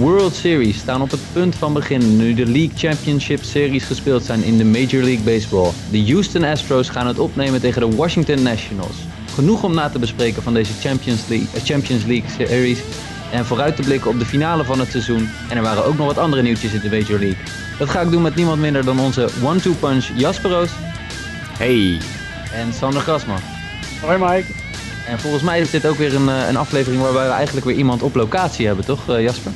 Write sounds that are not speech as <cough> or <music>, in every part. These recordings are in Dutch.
World Series staan op het punt van beginnen nu de League Championship Series gespeeld zijn in de Major League Baseball. De Houston Astros gaan het opnemen tegen de Washington Nationals. Genoeg om na te bespreken van deze Champions League, eh, Champions League Series en vooruit te blikken op de finale van het seizoen. En er waren ook nog wat andere nieuwtjes in de Major League. Dat ga ik doen met niemand minder dan onze one-two punch Jasper Roos Hey. en Sander Grasman. Hoi Mike. En volgens mij is dit ook weer een, eh, een aflevering waarbij we eigenlijk weer iemand op locatie hebben, toch eh, Jasper?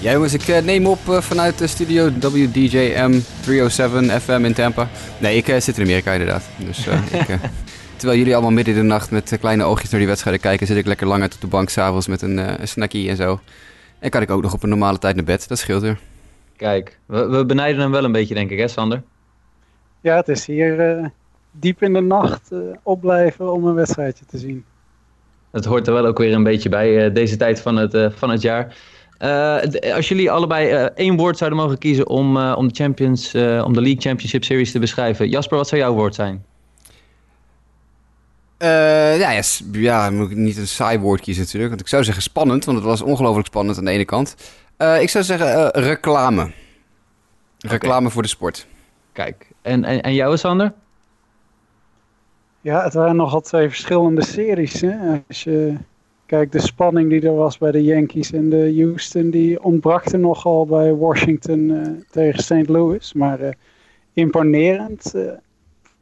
Ja jongens, ik eh, neem op eh, vanuit de studio WDJM 307 FM in Tampa. Nee, ik eh, zit in Amerika inderdaad. Dus, eh, <laughs> ik, terwijl jullie allemaal midden in de nacht met kleine oogjes naar die wedstrijden kijken... zit ik lekker lang uit op de bank s'avonds met een, eh, een snackie en zo. En kan ik ook nog op een normale tijd naar bed. Dat scheelt weer. Kijk, we, we benijden hem wel een beetje denk ik hè Sander? Ja, het is hier eh, diep in de nacht eh, opblijven om een wedstrijdje te zien. Het hoort er wel ook weer een beetje bij eh, deze tijd van het, eh, van het jaar. Eh, d- als jullie allebei eh, één woord zouden mogen kiezen om, eh, om, de Champions, eh, om de League Championship Series te beschrijven. Jasper, wat zou jouw woord zijn? Eh, ja, ja, moet ik niet een saai woord kiezen natuurlijk. Want ik zou zeggen spannend, want het was ongelooflijk spannend aan de ene kant. Eh, ik zou zeggen eh, reclame. Reclame voor de sport. Kijk, en, en, en jou Sander? Ja, het waren nogal twee verschillende series. Hè? Als je kijkt, de spanning die er was bij de Yankees en de Houston, die ontbrak er nogal bij Washington eh, tegen St. Louis. Maar eh, imponerend eh,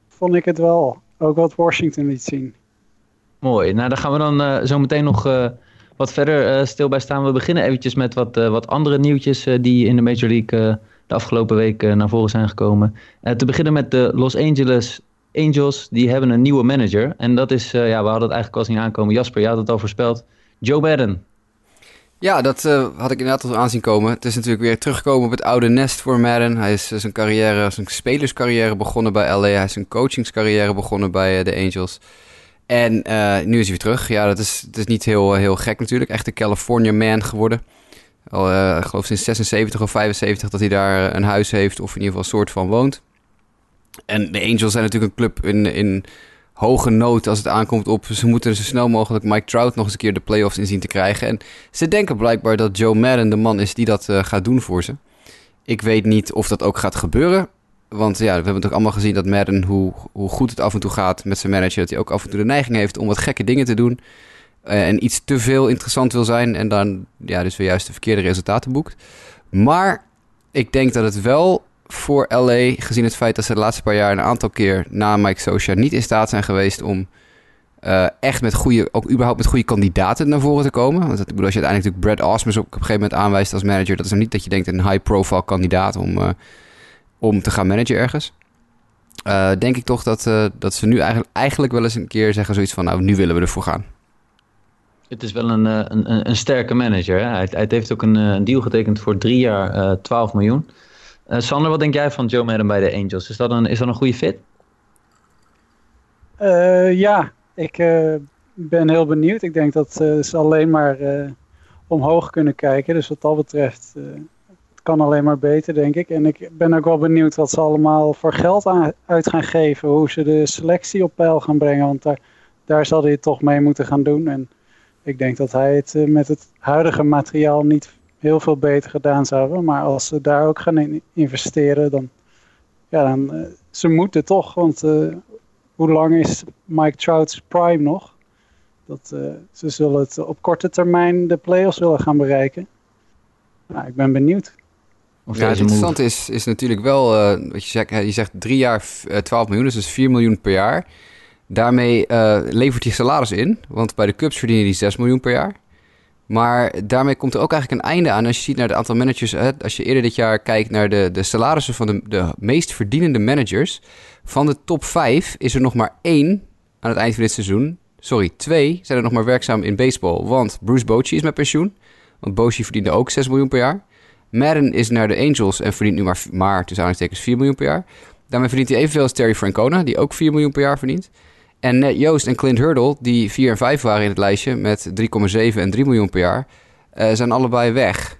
vond ik het wel. Ook wat Washington liet zien. Mooi. Nou, daar gaan we dan zo meteen nog wat verder stil bij staan. We beginnen eventjes met wat, wat andere nieuwtjes die in de Major League de afgelopen week naar voren zijn gekomen. Te beginnen met de Los Angeles Angels. Die hebben een nieuwe manager. En dat is, eh, ja, we hadden het eigenlijk al zien aankomen. Jasper, je had het al voorspeld. Joe Madden. Ja, dat eh, had ik inderdaad al aanzien komen. Het is natuurlijk weer teruggekomen op het oude nest voor Madden. Hij is eh, zijn carrière, zijn spelerscarrière begonnen bij LA. Hij is zijn coachingscarrière begonnen bij de Angels. En nu is hij weer terug. Ja, dat is, dat is niet heel, heel gek natuurlijk. Echt een California man geworden. Al, ik geloof sinds 76 of 75 dat hij daar een huis heeft. Of in ieder geval een soort van woont. En de Angels zijn natuurlijk een club in, in hoge nood als het aankomt op... ze moeten zo snel mogelijk Mike Trout nog eens een keer de playoffs in zien te krijgen. En ze denken blijkbaar dat Joe Madden de man is die dat eh, gaat doen voor ze. Ik weet niet of dat ook gaat gebeuren. Want ja, we hebben toch allemaal gezien dat Madden, hoe, hoe goed het af en toe gaat met zijn manager... dat hij ook af en toe de neiging heeft om wat gekke dingen te doen... eh, en iets te veel interessant wil zijn... en dan ja, dus weer juist de verkeerde resultaten boekt. Maar ik denk dat het wel voor LA, gezien het feit dat ze de laatste paar jaar... een aantal keer na Mike Socia niet in staat zijn geweest om eh, echt met goede, ook überhaupt met goede kandidaten naar voren te komen. Want ik bedoel, als je uiteindelijk natuurlijk Brad Osmus op, een gegeven moment aanwijst als manager, dat is dan niet dat je denkt een high-profile kandidaat om, eh, om te gaan managen ergens. Eh, denk ik toch dat, dat ze nu eigenlijk, eigenlijk wel eens een keer zeggen zoiets van, nou, nu willen we ervoor gaan. Het is wel een, een, een, sterke manager. Hè? Hij, hij heeft ook een, een deal getekend voor drie jaar eh 12 miljoen. Eh, Sander, wat denk jij van Joe Madden bij de Angels? Is dat een, is dat een goede fit? Eh, ja, ik eh, ben heel benieuwd. Ik denk dat ze alleen maar omhoog kunnen kijken. Dus wat dat betreft, het kan alleen maar beter, denk ik. En ik ben ook wel benieuwd wat ze allemaal voor geld aan, uit gaan geven. Hoe ze de selectie op peil gaan brengen. Want daar, zal hij toch mee moeten gaan doen. En ik denk dat hij het met het huidige materiaal niet heel veel beter gedaan zou hebben. Maar als ze daar ook gaan in investeren, dan... Ja, dan... eh, ze moeten toch, want... eh, hoe lang is Mike Trout's prime nog? Dat, eh, ze zullen het op korte termijn de playoffs willen gaan bereiken. Nou, ik ben benieuwd. Of Ja, het interessante is, is natuurlijk wel, eh, wat je zegt, je zegt drie jaar f- eh, 12 miljoen, dus is 4 miljoen per jaar. Daarmee eh, levert hij salaris in, want bij de Cubs verdienen die 6 miljoen per jaar. Maar daarmee komt er ook eigenlijk een einde aan als je ziet naar het aantal managers. Als je eerder dit jaar kijkt naar de, de salarissen van de, de meest verdienende managers. Van de top 5 is er nog maar één aan het eind van dit seizoen. Sorry, twee zijn er nog maar werkzaam in baseball. Want Bruce Bochy is met pensioen. Want Bochy verdiende ook 6 miljoen per jaar. Madden is naar de Angels en verdient nu maar, maar tussen aanhalingstekens 4 miljoen per jaar. Daarmee verdient hij evenveel als Terry Francona, die ook 4 miljoen per jaar verdient. En Ned Joost en Clint Hurdle, die 4 en 5 waren in het lijstje met 3,7 en 3 miljoen per jaar, eh, zijn allebei weg.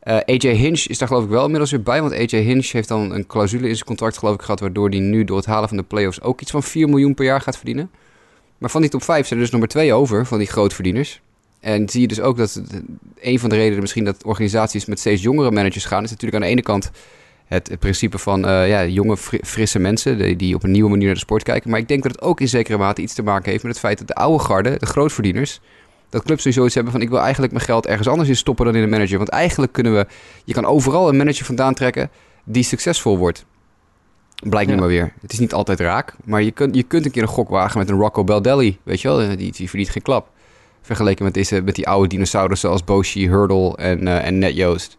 Eh, AJ Hinch is daar geloof ik wel inmiddels weer bij, want AJ Hinch heeft dan een clausule in zijn contract geloof ik gehad, waardoor hij nu door het halen van de playoffs ook iets van 4 miljoen per jaar gaat verdienen. Maar van die top 5 zijn er dus maar twee over, van die grootverdieners. En zie je dus ook dat een van de redenen misschien dat organisaties met steeds jongere managers gaan, is natuurlijk aan de ene kant het, principe van uh, ja, jonge, frisse mensen die, die, op een nieuwe manier naar de sport kijken. Maar ik denk dat het ook in zekere mate iets te maken heeft met het feit dat de oude garde, de grootverdieners, dat clubs nu zoiets hebben van ik wil eigenlijk mijn geld ergens anders in stoppen dan in een manager. Want eigenlijk kunnen we, je kan overal een manager vandaan trekken die succesvol wordt. Blijkt nu maar weer. Het is niet altijd raak, maar je kunt, je kunt een keer een gok wagen met een Rocco Baldelli, weet je wel, die, die verdient geen klap. Vergeleken met, deze, met die oude dinosaurussen zoals Boshi, Hurdle en, uh, en Net Joost.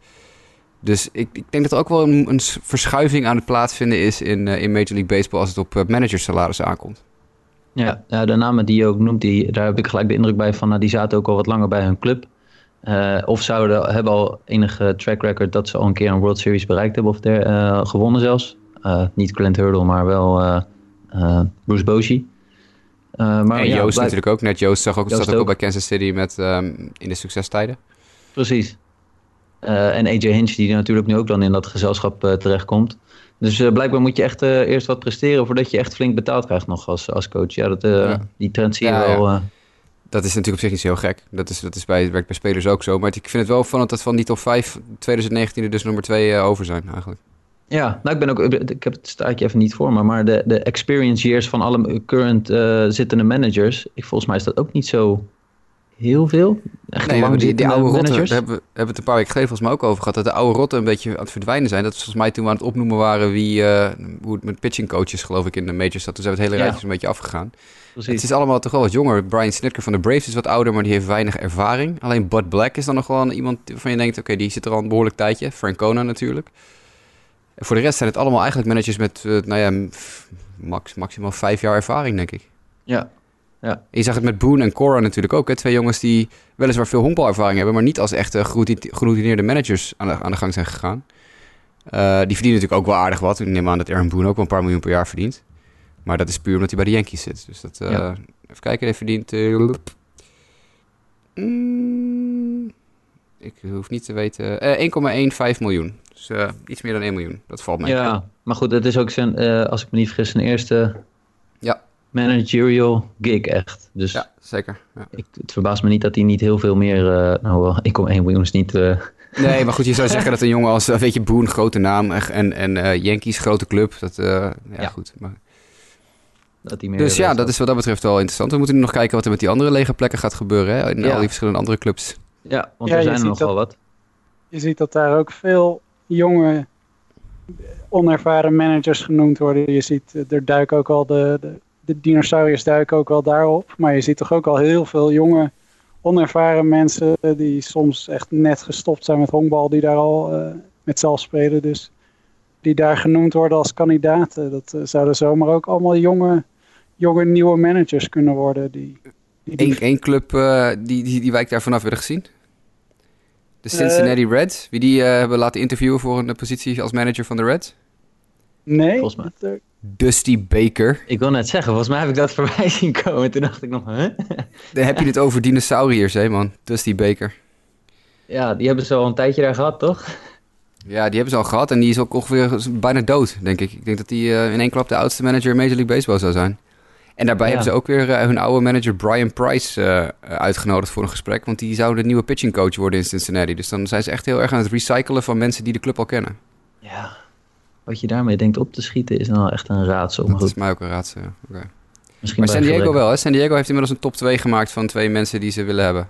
Dus ik, ik, denk dat er ook wel een, een, verschuiving aan het plaatsvinden is in, uh, in Major League Baseball als het op uh, managersalarissen aankomt. Ja, ja, de namen die je ook noemt, die, daar heb ik gelijk de indruk bij van, nou, die zaten ook al wat langer bij hun club. Uh, of zouden hebben al enige track record dat ze al een keer een World Series bereikt hebben of der, gewonnen zelfs. niet Clint Hurdle, maar wel Bruce Bochy. maar, en Joost natuurlijk ook. Net Joost zag ook, Joost zat ook, ook bij Kansas City met, um, in de succestijden. Precies. Uh, en AJ Hinch, die natuurlijk nu ook dan in dat gezelschap uh, terechtkomt. Dus uh, blijkbaar moet je echt eerst wat presteren voordat je echt flink betaald krijgt nog als, als coach. Ja, dat, ja. die trend zie je ja, wel. Ja. Dat is natuurlijk op zich niet zo gek. Dat, is, dat is bij, werkt bij spelers ook zo. Maar ik vind het wel van dat van die top 5 2019 er dus nummer 2 over zijn eigenlijk. Ja, nou ik ben ook, ik heb het staartje even niet voor me, maar de, de experience years van alle current zittende managers, ik, volgens mij is dat ook niet zo heel veel. Echt nee, lang die, die oude rotten, daar hebben, we, hebben het een paar weken geleden volgens mij ook over gehad. Dat de oude rotten een beetje aan het verdwijnen zijn. Dat volgens mij toen we aan het opnoemen waren wie, uh, hoe het met pitching coaches geloof ik in de majors zat. Toen zijn we het hele rijtje een beetje afgegaan. Precies. Het is allemaal toch wel wat jonger. Brian Snitker van de Braves is wat ouder, maar die heeft weinig ervaring. Alleen Bud Black is dan nog wel iemand waarvan je denkt, oké, die zit er al een behoorlijk tijdje. Francona natuurlijk. En voor de rest zijn het allemaal eigenlijk managers met, uh, nou ja, max, maximaal vijf jaar ervaring, denk ik. Ja, ja. Je zag het met Boone en Cora natuurlijk ook. Hè? Twee jongens die weliswaar veel honkbalervaring hebben, maar niet als echte geroutineerde managers aan de, aan de gang zijn gegaan. Uh, die verdienen natuurlijk ook wel aardig wat. Ik neem aan dat Aaron Boone ook wel een paar miljoen per jaar verdient. Maar dat is puur omdat hij bij de Yankees zit. Dus dat, uh, ja. even kijken, hij verdient... Uh, mm, ik hoef niet te weten... 1,15 miljoen. Dus iets meer dan 1 miljoen. Dat valt mij. Ja, maar goed, dat is ook zijn, als ik me niet vergis, zijn eerste ja managerial gig echt. Dus ja, zeker. Ja. Ik, het verbaast me niet dat hij niet heel veel meer... Uh, nou, 1,1 miljoen is niet... Uh... Nee, maar goed, je zou <laughs> zeggen dat een jongen als, weet je, Boone, grote naam en, en uh, Yankees, grote club, dat, ja, ja, goed. Maar... Dat meer dus ja, dat is wat dat betreft wel interessant. We moeten nu nog kijken wat er met die andere lege plekken gaat gebeuren, hè, in ja. al die verschillende andere clubs. Ja, want er zijn er nogal wat. Je ziet dat daar ook veel jonge, onervaren managers genoemd worden. Je ziet, er duiken ook al de, de de dinosauriërs duiken ook wel daarop. Maar je ziet toch ook al heel veel jonge, onervaren mensen die soms echt net gestopt zijn met honkbal, die daar al uh, met zelf spelen. Dus die daar genoemd worden als kandidaten. Dat uh, zouden zomaar ook allemaal jonge, jonge nieuwe managers kunnen worden. Die, die, Eén club uh, die, die, die wij daar vanaf willen gezien? De Cincinnati Reds, wie die hebben laten interviewen voor een positie als manager van de Reds? Nee, Volgens mij. Dusty Baker. Ik wil net zeggen, volgens mij heb ik dat <laughs> voorbij zien komen. Toen dacht ik nog, hè? Dan heb je het over dinosauriërs, hè man? Dusty Baker. Ja, die hebben ze al een tijdje daar gehad, toch? Ja, die hebben ze al gehad en die is ook ongeveer bijna dood, denk ik. Ik denk dat hij uh, in één klap de oudste manager in Major League Baseball zou zijn. En daarbij hebben ze ook weer uh, hun oude manager Brian Price uh, uitgenodigd voor een gesprek. Want die zou de nieuwe pitching coach worden in Cincinnati. Dus dan zijn ze echt heel erg aan het recyclen van mensen die de club al kennen. Ja, wat je daarmee denkt op te schieten is dan echt een raadsel. Dat is mij ook een raadsel, ja. Okay. maar San Diego wel, hè? San Diego heeft inmiddels een top 2 gemaakt van twee mensen die ze willen hebben.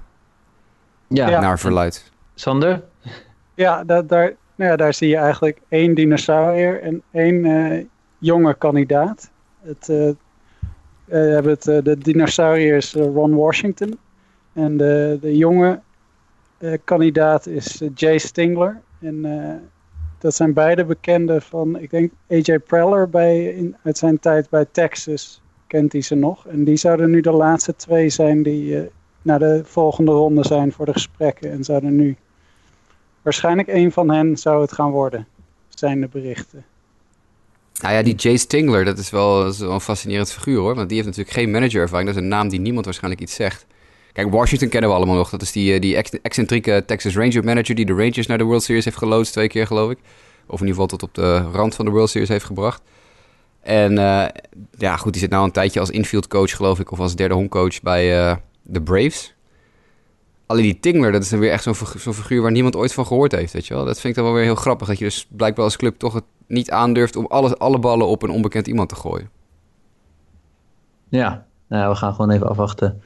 Ja. Naar verluid. Sander? Ja, dat, daar, nou ja, daar zie je eigenlijk één dinosaurier en één uh, jonge kandidaat. Het, uh, we hebben het, uh, de dinosaurier is Ron Washington. En de, de jonge kandidaat is Jay Stingler. En dat zijn beide bekenden van, ik denk AJ Preller bij, in, uit zijn tijd bij Texas kent hij ze nog. En die zouden nu de laatste twee zijn die uh, naar de volgende ronde zijn voor de gesprekken. En zouden nu, waarschijnlijk een van hen zou het gaan worden, zijn de berichten. Nou ja, die Jay Stingler, dat is wel, een fascinerend figuur hoor. Want die heeft natuurlijk geen managerervaring. Dat is een naam die niemand waarschijnlijk iets zegt. Washington kennen we allemaal nog. Dat is die, eh, die excentrieke Texas Ranger manager die de Rangers naar de World Series heeft geloodst twee keer, geloof ik. Of in ieder geval tot op de rand van de World Series heeft gebracht. En uh, ja, goed, die zit nou een tijdje als infield coach, geloof ik, of als derde honkcoach bij uh, de Braves. Alleen die Tingler, dat is dan weer echt zo'n figuur waar niemand ooit van gehoord heeft, weet je wel. Dat vind ik dan wel weer heel grappig, dat je dus blijkbaar als club toch het niet aandurft om alle, alle ballen op een onbekend iemand te gooien. Ja, nou, we gaan gewoon even afwachten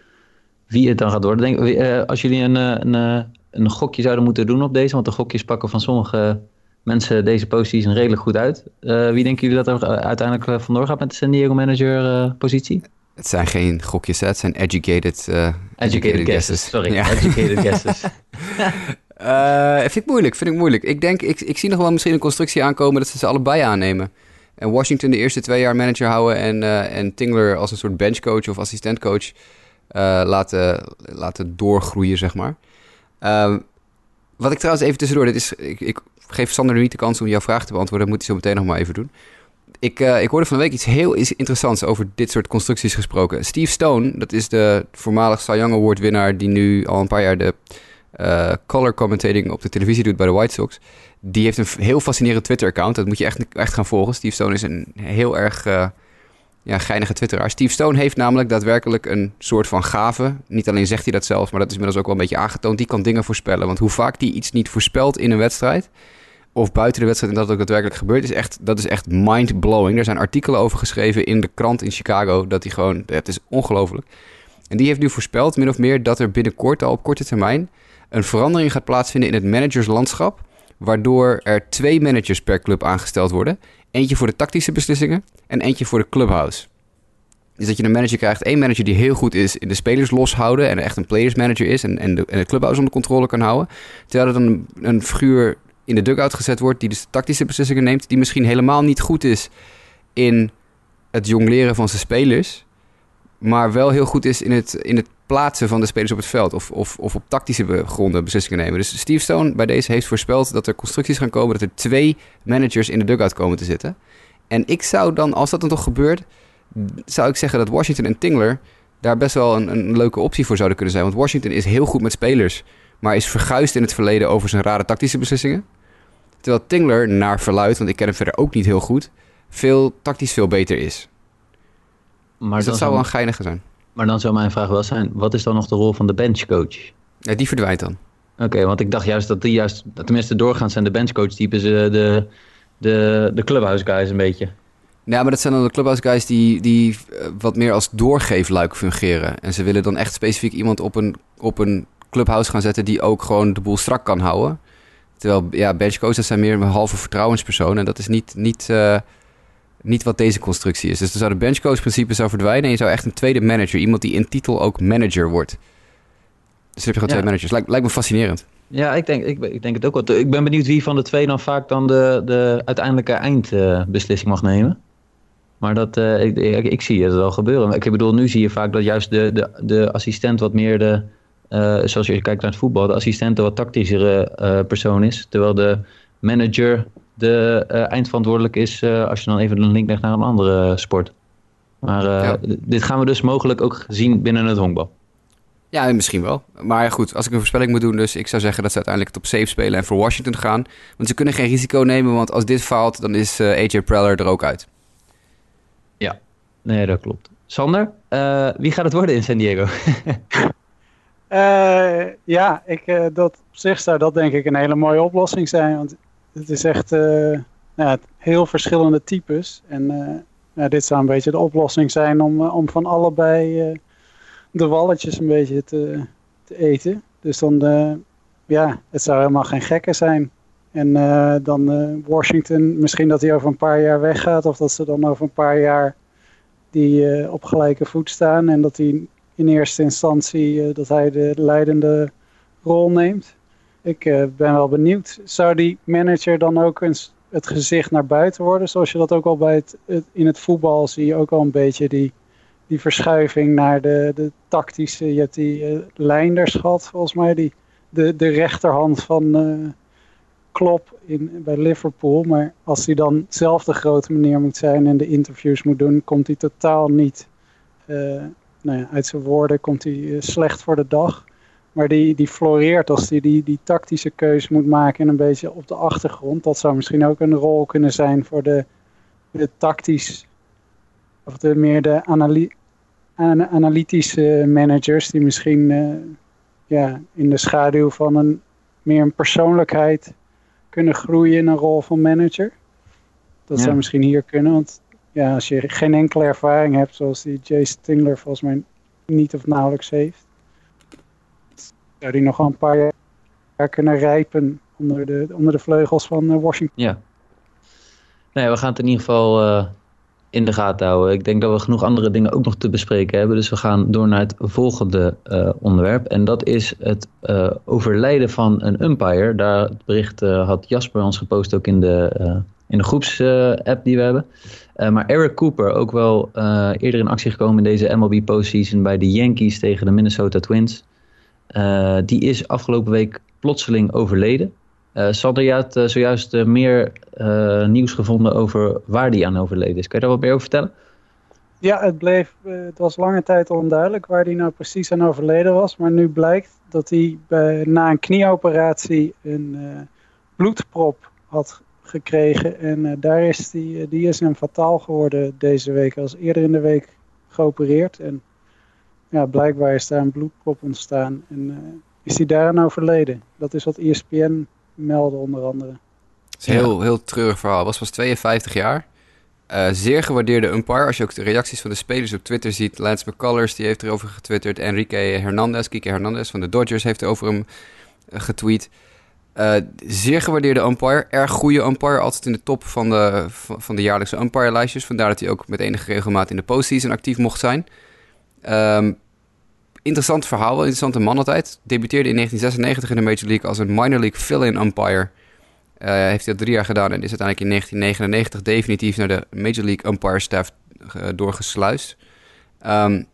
wie het dan gaat worden. Denk, uh, als jullie een, eh, een, een, een gokje zouden moeten doen op deze, want de gokjes pakken van sommige mensen deze posities redelijk goed uit. Uh, wie denken jullie dat er uiteindelijk vandoor gaat met de San Diego manager positie? Het zijn geen gokjes, het zijn educated, uh, educated, guesses. Sorry, ja. educated <laughs> guesses. vind ik moeilijk, vind ik moeilijk. Ik denk, ik, ik zie nog wel misschien een constructie aankomen dat ze ze allebei aannemen. En Washington de eerste twee jaar manager houden en, en Tingler als een soort benchcoach of assistentcoach laten, laten doorgroeien, zeg maar. Ehm, wat ik trouwens even tussendoor, dit is, ik, ik geef Sander nu niet de kans om jouw vraag te beantwoorden, dat moet hij zo meteen nog maar even doen. Ik, uh, ik hoorde van de week iets heel interessants over dit soort constructies gesproken. Steve Stone, dat is de voormalig Cy Young Award winnaar... die nu al een paar jaar de uh, color commentating op de televisie doet bij de White Sox. Die heeft een heel fascinerend Twitter-account. Dat moet je echt, echt gaan volgen. Steve Stone is een heel erg ja, geinige twitteraar. Steve Stone heeft namelijk daadwerkelijk een soort van gave. Niet alleen zegt hij dat zelf, maar dat is inmiddels ook wel een beetje aangetoond. Die kan dingen voorspellen. Want hoe vaak die iets niet voorspelt in een wedstrijd of buiten de wedstrijd en dat ook daadwerkelijk gebeurt, is echt, dat is echt mind-blowing. Er zijn artikelen over geschreven in de krant in Chicago, dat hij gewoon, het is ongelooflijk. En die heeft nu voorspeld, min of meer, dat er binnenkort al op korte termijn een verandering gaat plaatsvinden in het managerslandschap, waardoor er twee managers per club aangesteld worden. Eentje voor de tactische beslissingen en eentje voor de clubhouse. Dus dat je een manager krijgt, één manager die heel goed is in de spelers loshouden en echt een players manager is en, en, de, en de clubhouse onder controle kan houden. Terwijl er dan een, een figuur in de dugout gezet wordt, die dus tactische beslissingen neemt, die misschien helemaal niet goed is in het jongleren van zijn spelers, maar wel heel goed is in het, in het plaatsen van de spelers op het veld of, of, of op tactische gronden beslissingen nemen. Dus Steve Stone bij deze heeft voorspeld dat er constructies gaan komen, dat er twee managers in de dugout komen te zitten. En ik zou dan, als dat dan toch gebeurt, zou ik zeggen dat Washington en Tingler daar best wel een, een leuke optie voor zouden kunnen zijn. Want Washington is heel goed met spelers maar is verguisd in het verleden over zijn rare tactische beslissingen. Terwijl Tingler, naar verluid, want ik ken hem verder ook niet heel goed, veel tactisch veel beter is. Maar dus dat zou wel een geinige zijn. Maar dan zou mijn vraag wel zijn, wat is dan nog de rol van de benchcoach? Ja, die verdwijnt dan. Oké, want ik dacht juist dat die juist, tenminste doorgaans zijn de benchcoach-types de, de, de, de clubhouse guys een beetje. Ja, maar dat zijn dan de clubhouse guys die, die eh, wat meer als doorgeefluik fungeren. En ze willen dan echt specifiek iemand op een, op een clubhouse gaan zetten die ook gewoon de boel strak kan houden. Terwijl ja, benchcoaches zijn meer een halve vertrouwenspersoon. En dat is niet, niet, uh, niet wat deze constructie is. Dus dan zou de benchcoach principe zou verdwijnen. En je zou echt een tweede manager, iemand die in titel ook manager wordt. Dus dan heb je gewoon twee managers. Lijkt, lijkt me fascinerend. Ja, ik denk, ik, ik denk het ook wel. Ik ben benieuwd wie van de twee dan vaak dan de, de uiteindelijke eindbeslissing mag nemen. Maar dat, uh, ik, ik, ik, zie het wel gebeuren. Ik bedoel, nu zie je vaak dat juist de, de, de assistent wat meer de, uh, zoals je kijkt naar het voetbal, de assistent een wat tactischere uh, persoon is. Terwijl de manager de uh, eindverantwoordelijk is als je dan even een link legt naar een andere sport. Maar ja. dit gaan we dus mogelijk ook zien binnen het honkbal. Ja, misschien wel. Maar goed, als ik een voorspelling moet doen, dus ik zou zeggen dat ze uiteindelijk top safe spelen en voor Washington gaan. Want ze kunnen geen risico nemen, want als dit faalt, dan is AJ Preller er ook uit. Ja, nee, dat klopt. Sander, wie gaat het worden in San Diego? Uh, <laughs> ja, ik, uh, dat op zich zou dat denk ik een hele mooie oplossing zijn. Want het is echt uh, ja, heel verschillende types. En ja, dit zou een beetje de oplossing zijn om, om van allebei de walletjes een beetje te, te eten. Dus dan, ja, het zou helemaal geen gekke zijn. En dan Washington, misschien dat hij over een paar jaar weggaat. Of dat ze dan over een paar jaar die op gelijke voet staan. En dat hij in eerste instantie dat hij de leidende rol neemt. Ik uh, ben wel benieuwd. Zou die manager dan ook eens het gezicht naar buiten worden? Zoals je dat ook al bij het, in het voetbal zie je ook al een beetje die, die verschuiving naar de, de tactische. Je hebt die uh, gehad, volgens mij, die, de, de rechterhand van Klopp in, bij Liverpool. Maar als hij dan zelf de grote meneer moet zijn en de interviews moet doen, komt hij totaal niet nou ja, uit zijn woorden komt hij eh, slecht voor de dag. Maar die, die floreert als hij die, die tactische keuze moet maken en een beetje op de achtergrond. Dat zou misschien ook een rol kunnen zijn voor de, de tactisch, of de meer de analy, analytische managers die misschien uh, ja, in de schaduw van een meer een persoonlijkheid kunnen groeien in een rol van manager. Dat zou misschien hier kunnen, want ja, als je geen enkele ervaring hebt, zoals die Jay Stingler volgens mij niet of nauwelijks heeft, zou die nog een paar jaar kunnen rijpen onder de, onder de vleugels van eh, Washington. Ja. Nee, we gaan het in ieder geval uh, in de gaten houden. Ik denk dat we genoeg andere dingen ook nog te bespreken hebben. Dus we gaan door naar het volgende uh, onderwerp. En dat is het overlijden van een umpire. Daar het bericht had Jasper ons gepost ook in de, in de groepsapp die we hebben. maar Eric Cooper, ook wel eerder in actie gekomen in deze MLB postseason bij de Yankees tegen de Minnesota Twins. Die is afgelopen week plotseling overleden. Uh, Sander, je had uh, zojuist meer nieuws gevonden over waar die aan overleden is. Kan je daar wat meer over vertellen? Ja, het, bleef, het was lange tijd onduidelijk waar hij nou precies aan overleden was. Maar nu blijkt dat hij na een knieoperatie een bloedprop had gekregen. En daar is die, die is hem fataal geworden deze week. Als eerder in de week geopereerd. En ja, blijkbaar is daar een bloedprop ontstaan. En is hij daaraan overleden. Dat is wat ESPN melden onder andere. Het is een heel, heel treurig verhaal. was pas 52 jaar. Uh, zeer gewaardeerde umpire. Als je ook de reacties van de spelers op Twitter ziet. Lance McCullers die heeft erover getwitterd. Enrique Hernandez, Kike Hernandez van de Dodgers heeft over hem uh, getweet. Uh, zeer gewaardeerde umpire. Erg goede umpire. Altijd in de top van de, van de jaarlijkse umpire lijstjes. Vandaar dat hij ook met enige regelmaat in de postseason actief mocht zijn. Um, interessant verhaal, wel interessante man altijd. Debuteerde in 1996 in de Major League als een minor league fill-in umpire. Uh, heeft hij dat drie jaar gedaan en is uiteindelijk in 1999 definitief naar de Major League umpire staff uh, doorgesluist. Um,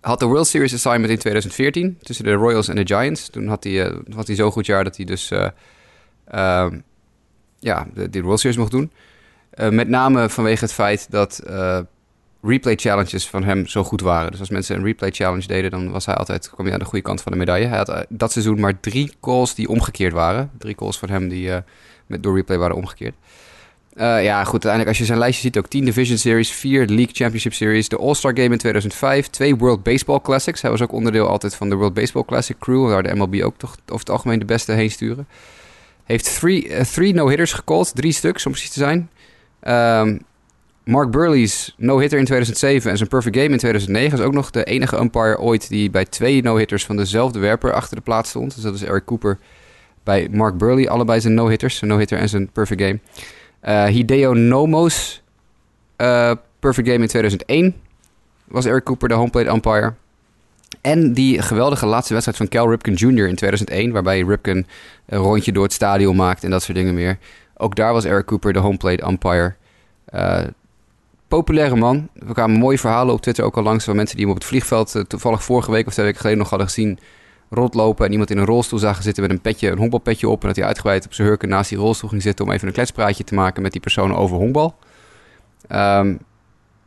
had de World Series assignment in 2014 tussen de Royals en de Giants. Toen had hij, had hij zo'n goed jaar dat hij dus uh, ja, de, de, World Series mocht doen. met name vanwege het feit dat replay challenges van hem zo goed waren. Dus als mensen een replay challenge deden, dan was hij altijd, kwam hij aan de goede kant van de medaille. Hij had eh, dat seizoen maar drie calls die omgekeerd waren. Drie calls van hem die uh, met, door replay waren omgekeerd. Uh, ja, goed, uiteindelijk als je zijn lijstje ziet, ook 10 Division Series, 4 League Championship Series, de All-Star Game in 2005, twee World Baseball Classics. Hij was ook onderdeel altijd van de World Baseball Classic crew, waar de MLB ook toch over het algemeen de beste heen sturen. Heeft three, uh, three no-hitters gecalled, drie stuks om precies te zijn. Um, Mark Burley's no-hitter in 2007 en zijn perfect game in 2009 is ook nog de enige umpire ooit die bij twee no-hitters van dezelfde werper achter de plaats stond. Dus dat is Eric Cooper bij Mark Burley, allebei zijn no-hitters, zijn no-hitter en zijn perfect game. Uh, Hideo Nomo's uh, perfect game in 2001 was Eric Cooper de home plate umpire. En die geweldige laatste wedstrijd van Cal Ripken Jr. in 2001, waarbij Ripken een rondje door het stadion maakt en dat soort dingen meer. Ook daar was Eric Cooper de home plate umpire. Uh, populaire man. We kwamen mooie verhalen op Twitter ook al langs van mensen die hem op het vliegveld uh, toevallig vorige week of twee weken geleden nog hadden gezien rondlopen en iemand in een rolstoel zagen zitten met een petje, een honkbalpetje op en dat hij uitgebreid op zijn hurken naast die rolstoel ging zitten om even een kletspraatje te maken met die persoon over honkbal. Um,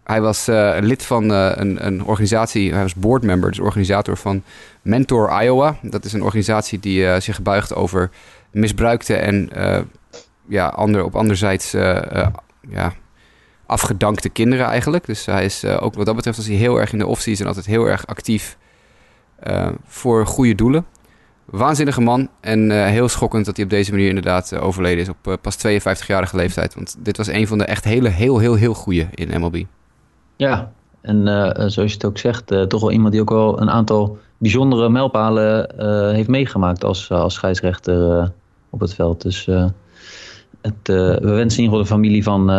hij was een lid van uh, een, een, organisatie, hij was boardmember, dus organisator van Mentor Iowa. Dat is een organisatie die zich buigt over misbruikte en ja, ander, op anderzijds ja, afgedankte kinderen eigenlijk. Dus hij is uh, ook wat dat betreft, als hij heel erg in de off-season altijd heel erg actief uh, voor goede doelen. Waanzinnige man en uh, heel schokkend dat hij op deze manier inderdaad overleden is op pas 52-jarige leeftijd. Want dit was een van de echt hele, heel, heel, heel goede in MLB. Ja, en zoals je het ook zegt, toch wel iemand die ook wel een aantal bijzondere mijlpalen heeft meegemaakt als, als scheidsrechter op het veld. Dus het, we wensen in ieder geval de familie van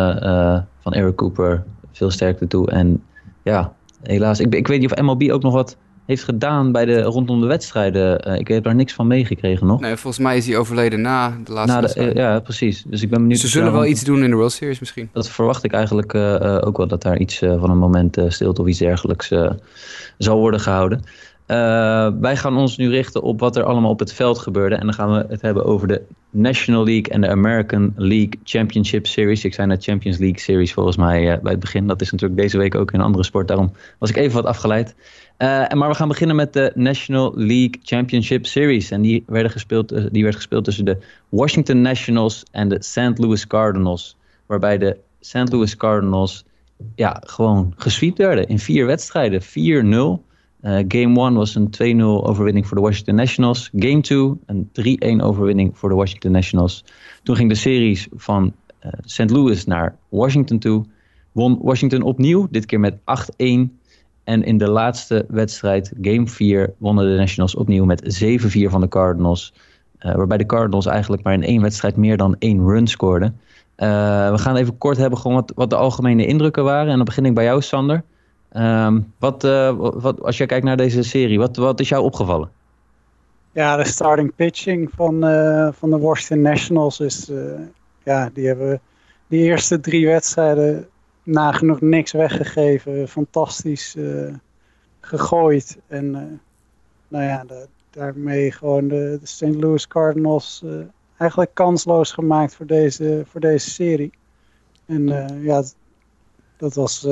van Eric Cooper veel sterkte toe. En ja, helaas. Ik, ik weet niet of MLB ook nog wat heeft gedaan bij de, rondom de wedstrijden. Uh, ik heb daar niks van meegekregen nog. Nee, volgens mij is hij overleden na de laatste na de, uh, Ja, precies. Dus ik ben benieuwd. Ze zullen wel iets doen in de World Series misschien. Dat verwacht ik eigenlijk uh, ook wel. Dat daar iets van een moment stilte of iets dergelijks zal worden gehouden. Uh, wij gaan ons nu richten op wat er allemaal op het veld gebeurde. En dan gaan we het hebben over de National League en de American League Championship Series. Ik zei net Champions League Series volgens mij uh, bij het begin. Dat is natuurlijk deze week ook in een andere sport. Daarom was ik even wat afgeleid. Uh, maar we gaan beginnen met de National League Championship Series. En die, werden gespeeld, die werd gespeeld tussen de Washington Nationals en de St. Louis Cardinals. Waarbij de St. Louis Cardinals ja, gewoon gesweept werden in vier wedstrijden. 4-0. Game 1 was een 2-0 overwinning voor de Washington Nationals. Game 2 een 3-1 overwinning voor de Washington Nationals. Toen ging de series van St. Louis naar Washington toe. Won Washington opnieuw, dit keer met 8-1. En in de laatste wedstrijd, game 4, wonnen de Nationals opnieuw met 7-4 van de Cardinals. waarbij de Cardinals eigenlijk maar in één wedstrijd meer dan één run scoorden. We gaan even kort hebben gewoon wat, wat, de algemene indrukken waren. En dan begin ik bij jou, Sander. Um, wat, uh, wat, als je kijkt naar deze serie, wat, wat is jou opgevallen? Ja, de starting pitching van, uh, van de Washington Nationals is... ja, die hebben die eerste drie wedstrijden nagenoeg niks weggegeven. Fantastisch gegooid. En nou ja, daarmee gewoon de, de St. Louis Cardinals eigenlijk kansloos gemaakt voor deze, voor deze serie. En ja, dat was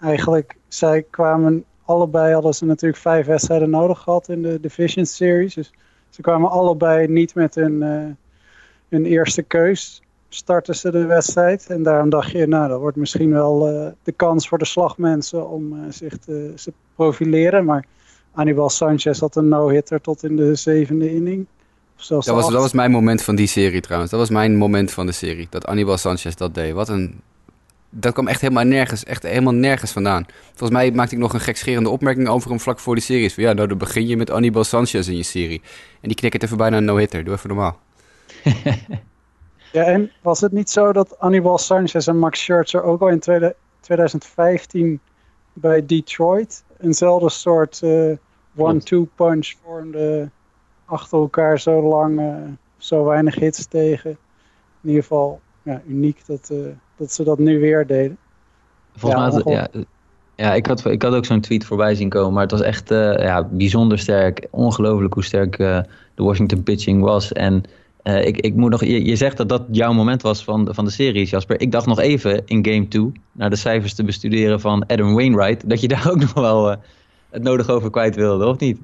eigenlijk, zij kwamen allebei, hadden ze natuurlijk vijf wedstrijden nodig gehad in de Division Series. Dus ze kwamen allebei niet met hun, uh, hun eerste keus. Starten ze de wedstrijd. En daarom dacht je, nou, dat wordt misschien wel de kans voor de slagmensen om zich te, te profileren. Maar Anibal Sanchez had een no-hitter tot in de zevende inning dat, was, dat was mijn moment van die serie trouwens. Dat was mijn moment van de serie. Dat Anibal Sanchez dat deed. Wat een... Dat kwam echt helemaal nergens, echt helemaal nergens vandaan. Volgens mij maakte ik nog een gekscherende opmerking over hem vlak voor die serie. Van ja, nou dan begin je met Anibal Sanchez in je serie. En die knikkert even bijna een no-hitter. Doe even normaal. <laughs> ja, en was het niet zo dat Anibal Sanchez en Max Scherzer ook al in 2015 bij Detroit eenzelfde soort uh, one-two punch vormde achter elkaar zo lang uh, zo weinig hits tegen. In ieder geval ja, uniek dat, uh, dat ze dat nu weer deden. Volgens ja, mij, ja, ja, ik had, ik had ook zo'n tweet voorbij zien komen, maar het was echt uh, ja, bijzonder sterk. Ongelooflijk hoe sterk de Washington pitching was. En ik, ik moet nog, je, je zegt dat dat jouw moment was van de, van de series, Jasper. Ik dacht nog even in game 2, naar de cijfers te bestuderen van Adam Wainwright, dat je daar <laughs> ook nog wel het nodig over kwijt wilde, of niet?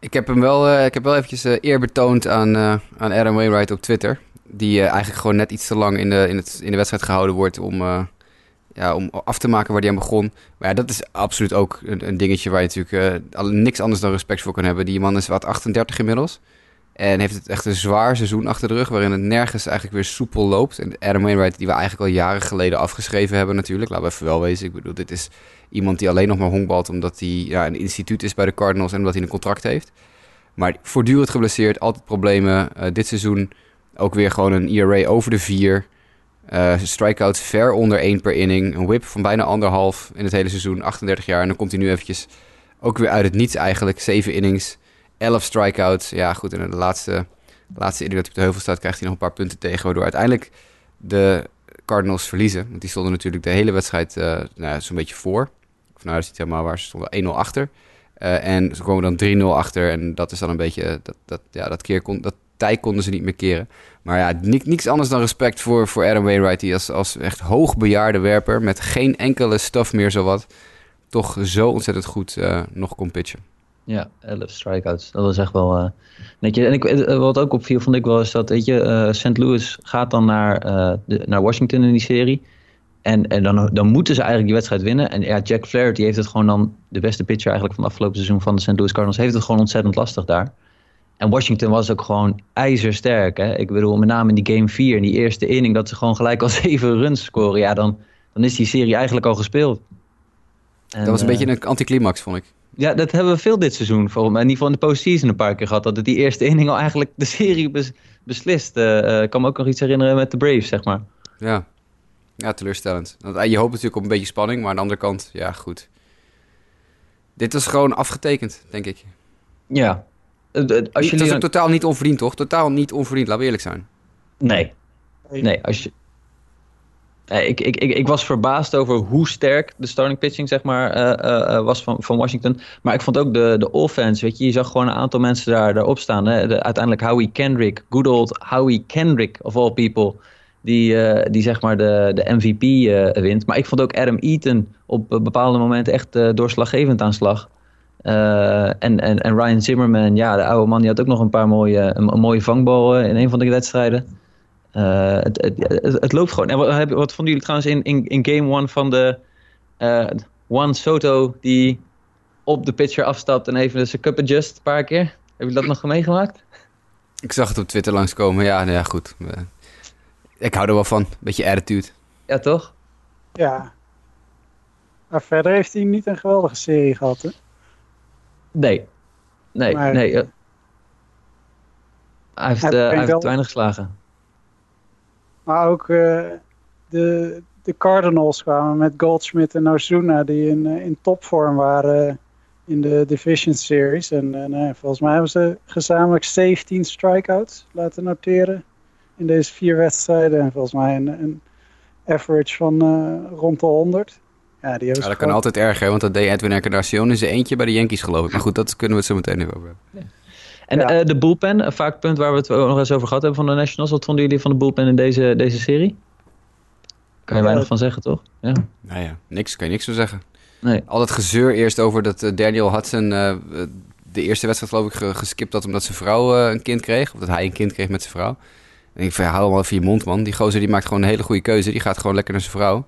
Ik heb hem wel, uh, ik heb wel eventjes uh, eer betoond aan, uh, aan Adam Wainwright op Twitter. Die eigenlijk gewoon net iets te lang in de, in het, in de wedstrijd gehouden wordt om, ja, om af te maken waar hij aan begon. Maar ja, dat is absoluut ook een, een dingetje waar je natuurlijk niks anders dan respect voor kan hebben. Die man is wat 38 inmiddels. En heeft het echt een zwaar seizoen achter de rug, waarin het nergens eigenlijk weer soepel loopt. En Adam Wainwright, die we eigenlijk al jaren geleden afgeschreven hebben natuurlijk. Laten we even wel wezen. Ik bedoel, dit is iemand die alleen nog maar honkbalt omdat hij ja, een instituut is bij de Cardinals en omdat hij een contract heeft. Maar voortdurend geblesseerd, altijd problemen. Uh, dit seizoen ook weer gewoon een ERA over de vier. Uh, strikeouts ver onder één per inning. Een whip van bijna anderhalf in het hele seizoen. 38 jaar. En dan komt hij nu eventjes ook weer uit het niets eigenlijk. Zeven innings, 11 strikeouts. Ja, goed. En in de laatste, laatste inning dat hij op de heuvel staat, krijgt hij nog een paar punten tegen. Waardoor uiteindelijk de Cardinals verliezen. Want die stonden natuurlijk de hele wedstrijd uh, nou, zo'n beetje voor. Of nou, dat helemaal waar. Ze stonden 1-0 achter. Uh, en ze komen dan 3-0 achter. En dat is dan een beetje. Dat, dat, ja, dat, keer kon, dat tij konden ze niet meer keren. Maar ja, niks, niks anders dan respect voor, voor Adam Wainwright. Die als, als echt hoogbejaarde werper. met geen enkele stuff meer zowat. toch zo ontzettend goed uh, nog kon pitchen. Ja, 11 strikeouts. Dat was echt wel uh, netjes. En ik, wat ook opviel, vond ik wel, is dat weet je, St. Louis gaat dan naar, de, naar Washington in die serie. En, en dan, dan moeten ze eigenlijk die wedstrijd winnen. En ja, Jack Flaherty heeft het gewoon dan, de beste pitcher eigenlijk van het afgelopen seizoen van de St. Louis Cardinals, heeft het gewoon ontzettend lastig daar. En Washington was ook gewoon ijzersterk. Hè? Ik bedoel, met name in die game 4, in die eerste inning, dat ze gewoon gelijk al <laughs> zeven runs scoren. Ja, dan, dan is die serie eigenlijk al gespeeld. En, dat was een beetje een anticlimax, vond ik. Ja, dat hebben we veel dit seizoen. Voor, in ieder geval in de postseason een paar keer gehad. Dat het die eerste inning al eigenlijk de serie beslist. Uh, ik kan me ook nog iets herinneren met de Braves, zeg maar. Ja, ja, teleurstellend. Want eh, je hoopt natuurlijk op een beetje spanning, maar aan de andere kant, ja, goed. Dit is gewoon afgetekend, denk ik. Ja. Als je dat is ook totaal niet onverdiend, toch? Totaal niet onverdiend, laten we eerlijk zijn. Nee. Nee, als je... Ik, ik, ik, ik was verbaasd over hoe sterk de starting pitching zeg maar, uh, uh, was van, van Washington. Maar ik vond ook de, de offense, weet je, je zag gewoon een aantal mensen daar, daarop staan. Hè? De, uiteindelijk Howie Kendrick, good old Howie Kendrick of all people die, uh, die zeg maar de, de MVP eh, wint. Maar ik vond ook Adam Eaton op bepaalde momenten echt doorslaggevend aan slag. en, en, en Ryan Zimmerman, ja, de oude man, die had ook nog een paar mooie, een, mooie vangbal in een van de wedstrijden. Het, het, het, het, loopt gewoon. En wat, wat vonden jullie trouwens in, in, in game one van de Juan Soto, die op de pitcher afstapt en even zijn cup adjust een paar keer. Heb je dat nog meegemaakt? Ik zag het op Twitter langskomen. Ja, nou ja, goed. Ik hou er wel van. Beetje attitude. Ja, toch? Ja. Maar verder heeft hij niet een geweldige serie gehad, hè? Nee. Nee, Maar- nee. eh, hij heeft, Hij eh, hij heeft wel- weinig geslagen. Maar ook eh, de, de Cardinals kwamen met Goldschmidt en Ozuna die in, in topvorm waren in de Division Series. En volgens mij hebben ze gezamenlijk 17 strikeouts laten noteren in deze vier wedstrijden. En volgens mij een, een average van eh, rond de 100. Ja, die Ja, dat kan gewoon- altijd erger, want dat deed Edwin Encarnacion in zijn eentje bij de Yankees, geloof ik. Maar goed, dat kunnen we het zo meteen even over hebben. En Ja. eh, de bullpen, een vaak punt waar we het ook nog eens over gehad hebben van de Nationals. Wat vonden jullie van de bullpen in deze, deze serie? Kan je Ja. weinig van zeggen, toch? Ja. Nou ja, niks, kan je niks van zeggen. Nee. Al dat gezeur eerst over dat eh, Daniel Hudson eh, de eerste wedstrijd geloof ik ge- geskipt had omdat zijn vrouw eh, een kind kreeg. Of dat hij een kind kreeg met zijn vrouw. En ik hou hem wel even je mond, man. Die gozer die maakt gewoon een hele goede keuze. Die gaat gewoon lekker naar zijn vrouw.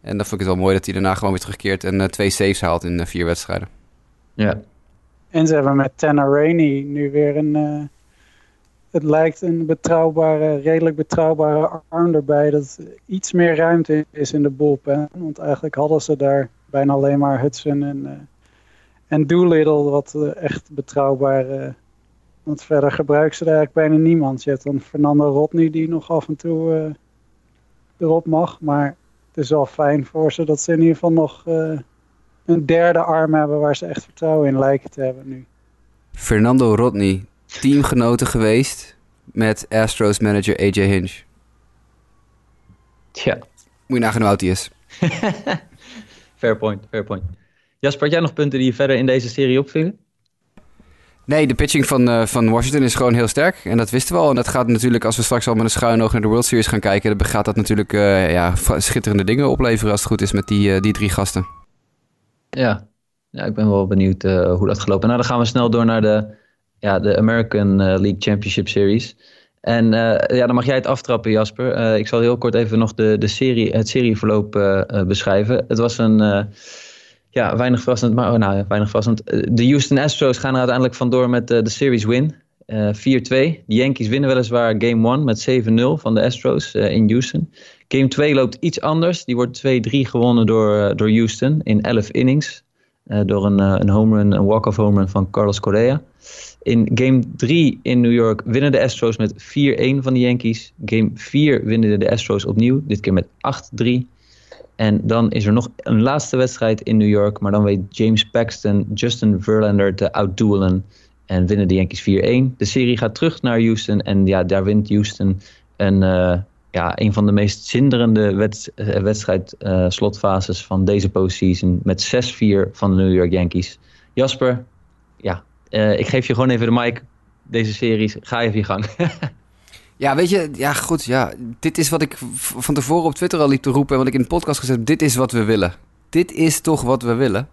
En dan vond ik het wel mooi dat hij daarna gewoon weer terugkeert en eh, twee saves haalt in eh, vier wedstrijden. Ja. En ze hebben met Tanner Rainey nu weer een. eh, het lijkt een betrouwbare, redelijk betrouwbare arm erbij. Dat iets meer ruimte is in de bullpen. Want eigenlijk hadden ze daar bijna alleen maar Hudson en, eh en Doolittle, wat echt betrouwbaar. Want verder gebruiken ze er eigenlijk bijna niemand. Je hebt dan Fernando Rodney die nog af en toe eh, erop mag. Maar het is wel fijn voor ze dat ze in ieder geval nog eh, een derde arm hebben waar ze echt vertrouwen in lijken te hebben nu. Fernando Rodney, teamgenoten geweest met Astros manager AJ Hinch. Tja, Moet je nagaan hoe oud hij is. <laughs> fair point, fair point. Jasper, had jij nog punten die je verder in deze serie opvielen? Nee, de pitching van, eh, van Washington is gewoon heel sterk. En dat wisten we al. En dat gaat natuurlijk, als we straks al met een schuin oog naar de World Series gaan kijken... dan gaat dat natuurlijk eh, ja, schitterende dingen opleveren als het goed is met die, eh, die drie gasten. Ja, ja ik ben wel benieuwd hoe dat gelopen. Nou, dan gaan we snel door naar de, ja, de American League Championship Series. En ja, dan mag jij het aftrappen, Jasper. Ik zal heel kort even nog de, de serie, het serieverloop beschrijven. Het was een, ja, weinig verrassend, maar oh, nou, weinig verrassend. Eh, de Houston Astros gaan er uiteindelijk vandoor met eh, de series win. Eh 4-2. De Yankees winnen weliswaar game 1 met 7-0 van de Astros eh, in Houston. Game 2 loopt iets anders. Die wordt 2-3 gewonnen door, eh, door Houston in 11 innings. Eh, door een, eh, een home run, een walk-off home run van Carlos Correa. In game 3 in New York winnen de Astros met 4-1 van de Yankees. Game 4 winnen de Astros opnieuw, dit keer met 8-3. En dan is er nog een laatste wedstrijd in New York. Maar dan weet James Paxton Justin Verlander te outduelen. En winnen de Yankees 4-1. De serie gaat terug naar Houston. En ja, daar wint Houston een, eh, ja, een van de meest zinderende wedst- eh, eh, slotfases van deze postseason. Met 6-4 van de New York Yankees. Jasper, ja, ik geef je gewoon even de mic. Deze series, ga even je gang. <laughs> Ja, weet je, ja goed, ja. Dit is wat ik van tevoren op Twitter al liep te roepen... en wat ik in de podcast gezet heb. Dit is wat we willen. Dit is toch wat we willen.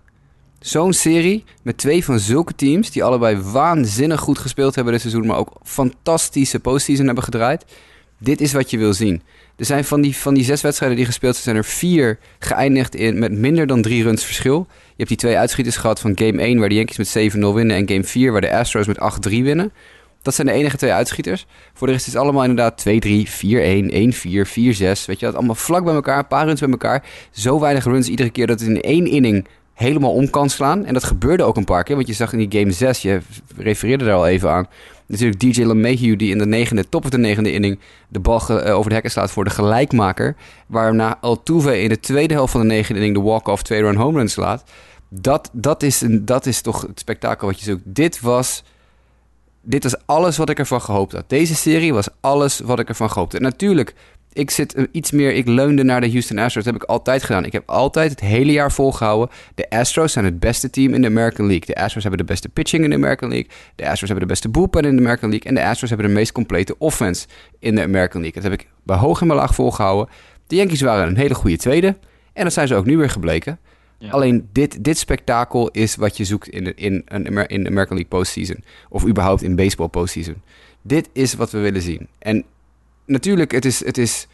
Zo'n serie met twee van zulke teams... die allebei waanzinnig goed gespeeld hebben dit seizoen... maar ook fantastische postseason hebben gedraaid. Dit is wat je wil zien. Er zijn van die, van die zes wedstrijden die gespeeld zijn... zijn er vier geëindigd in, met minder dan drie runs verschil. Je hebt die twee uitschieters gehad van game 1... waar de Yankees met 7-0 winnen... en game 4 waar de Astros met 8-3 winnen. Dat zijn de enige twee uitschieters. Voor de rest is het allemaal inderdaad 2-3, 4-1, 1-4, 4-6. Weet je, dat allemaal vlak bij elkaar, een paar runs bij elkaar. Zo weinig runs iedere keer dat het in één inning helemaal om kan slaan. En dat gebeurde ook een paar keer, want je zag in die game 6, je refereerde daar al even aan. Natuurlijk DJ LeMahieu die in de negende, top of de negende inning de bal eh, over de hekken slaat voor de gelijkmaker. Waarna Altuve in de tweede helft van de negende inning de walk-off twee-run home run slaat. Dat, dat, is een, dat is toch het spektakel wat je zoekt. Dit was dit was alles wat ik ervan gehoopt had. Deze serie was alles wat ik ervan gehoopt had. Natuurlijk, ik zit eh, iets meer... Ik leunde naar de Houston Astros. Dat heb ik altijd gedaan. Ik heb altijd het hele jaar volgehouden. De Astros zijn het beste team in de American League. De Astros hebben de beste pitching in de American League. De Astros hebben de beste bullpen in de American League. En de Astros hebben de meest complete offense in de American League. Dat heb ik bij hoog en bij laag volgehouden. De Yankees waren een hele goede tweede. En dat zijn ze ook nu weer gebleken. Alleen dit, dit spektakel is wat je zoekt in de, in, een in de American League postseason. Of überhaupt in baseball postseason. Dit is wat we willen zien. En natuurlijk, het is, het is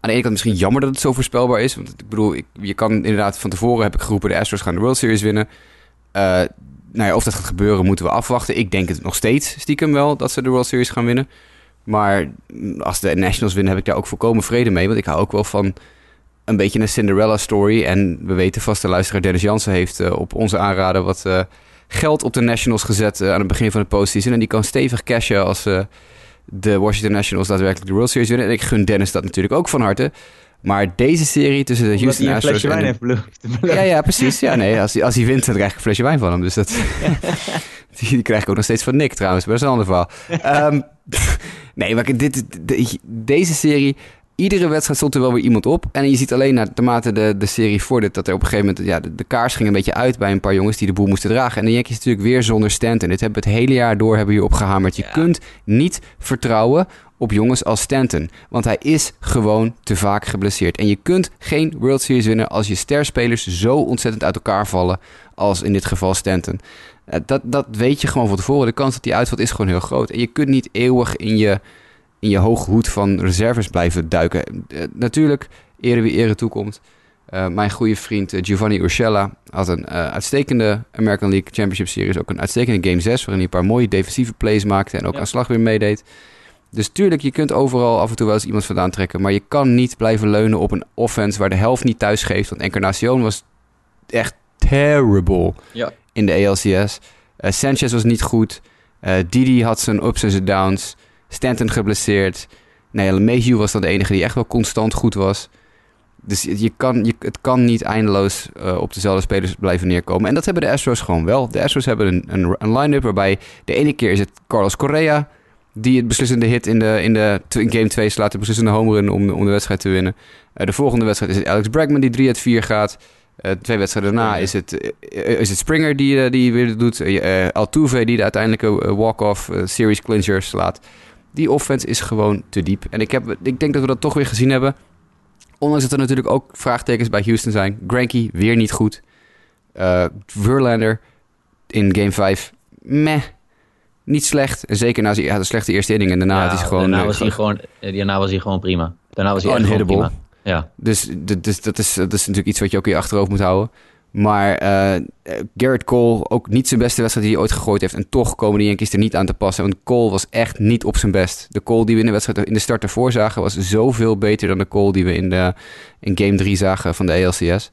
aan de ene kant misschien jammer dat het zo voorspelbaar is. Want ik bedoel, je kan inderdaad van tevoren heb ik geroepen... de Astros gaan de World Series winnen. Uh, nou ja, of dat gaat gebeuren moeten we afwachten. Ik denk het nog steeds stiekem wel dat ze de World Series gaan winnen. Maar als de Nationals winnen heb ik daar ook volkomen vrede mee. Want ik hou ook wel van een beetje een Cinderella story. En we weten vast, de luisteraar Dennis Jansen heeft uh, op onze aanraden... wat uh, geld op de Nationals gezet aan het begin van de postseason. En die kan stevig cashen als de Washington Nationals daadwerkelijk de World Series winnen. En ik gun Dennis dat natuurlijk ook van harte. Maar deze serie tussen de Houston Astros... een flesje wijn heeft beloofd. <laughs> Ja, ja, precies. Ja, nee, als, hij, als hij wint, dan krijg ik een flesje wijn van hem. Dus dat... die, <laughs> <laughs> die, krijg ik ook nog steeds van Nick trouwens, maar dat is een ander verhaal. um, nee, maar dit, de, deze serie... Iedere wedstrijd stond er wel weer iemand op. En je ziet alleen naarmate de, de serie vordert... dat er op een gegeven moment... Ja, de, de, kaars ging een beetje uit bij een paar jongens... die de boel moesten dragen. En de Yankees natuurlijk weer zonder Stanton. Dit hebben we het hele jaar door hebben hier opgehamerd. Je ja. kunt niet vertrouwen op jongens als Stanton. Want hij is gewoon te vaak geblesseerd. En je kunt geen World Series winnen als je sterspelers zo ontzettend uit elkaar vallen als in dit geval Stanton. Dat, dat weet je gewoon van tevoren. De kans dat hij uitvalt is gewoon heel groot. En je kunt niet eeuwig in je, in je hoge hoed van reserves blijven duiken. Uh, natuurlijk, ere wie ere toekomt. Uh, mijn goede vriend uh, Giovanni Urshela had een uitstekende American League Championship Series. Ook een uitstekende Game 6, waarin hij een paar mooie defensieve plays maakte en ook ja. aan slag weer meedeed. Dus tuurlijk, je kunt overal af en toe wel eens iemand vandaan trekken. Maar je kan niet blijven leunen op een offense waar de helft niet thuis geeft. Want Encarnacion was echt terrible ja. in de ALCS. Uh, Sanchez was niet goed. Uh, Didi had zijn ups en zijn downs. Stanton geblesseerd. Nee, LeMahieu was dan de enige die echt wel constant goed was. Dus je kan, je, het kan niet eindeloos uh, op dezelfde spelers blijven neerkomen. En dat hebben de Astros gewoon wel. De Astros hebben een, een, een line-up waarbij de ene keer is het Carlos Correa die het beslissende hit in, de, in, de, in game 2 slaat. De beslissende home run om, om de wedstrijd te winnen. Uh, de volgende wedstrijd is het Alex Bregman die 3 uit 4 gaat. Uh, twee wedstrijden daarna is het, is het Springer die, die weer doet. Altuve die de uiteindelijke walk-off series clincher slaat. Die offense is gewoon te diep. En ik, heb, ik denk dat we dat toch weer gezien hebben. Ondanks dat er natuurlijk ook vraagtekens bij Houston zijn. Granky weer niet goed. Verlander in game 5. Meh niet slecht. En zeker na een slechte eerste inning en daarna ja, had hij gewoon... Daarna was, hij gewoon, daarna was hij gewoon prima. Daarna was hij echt gewoon prima. Ja. Dus, dus dat, is, dat is natuurlijk iets wat je ook in je achterhoofd moet houden. Maar uh, Garrett Cole, ook niet zijn beste wedstrijd die hij ooit gegooid heeft. En toch komen die Yankees er niet aan te passen. Want Cole was echt niet op zijn best. De Cole die we in de wedstrijd in de start ervoor zagen... was zoveel beter dan de Cole die we in, de, in game 3 zagen van de ALCS.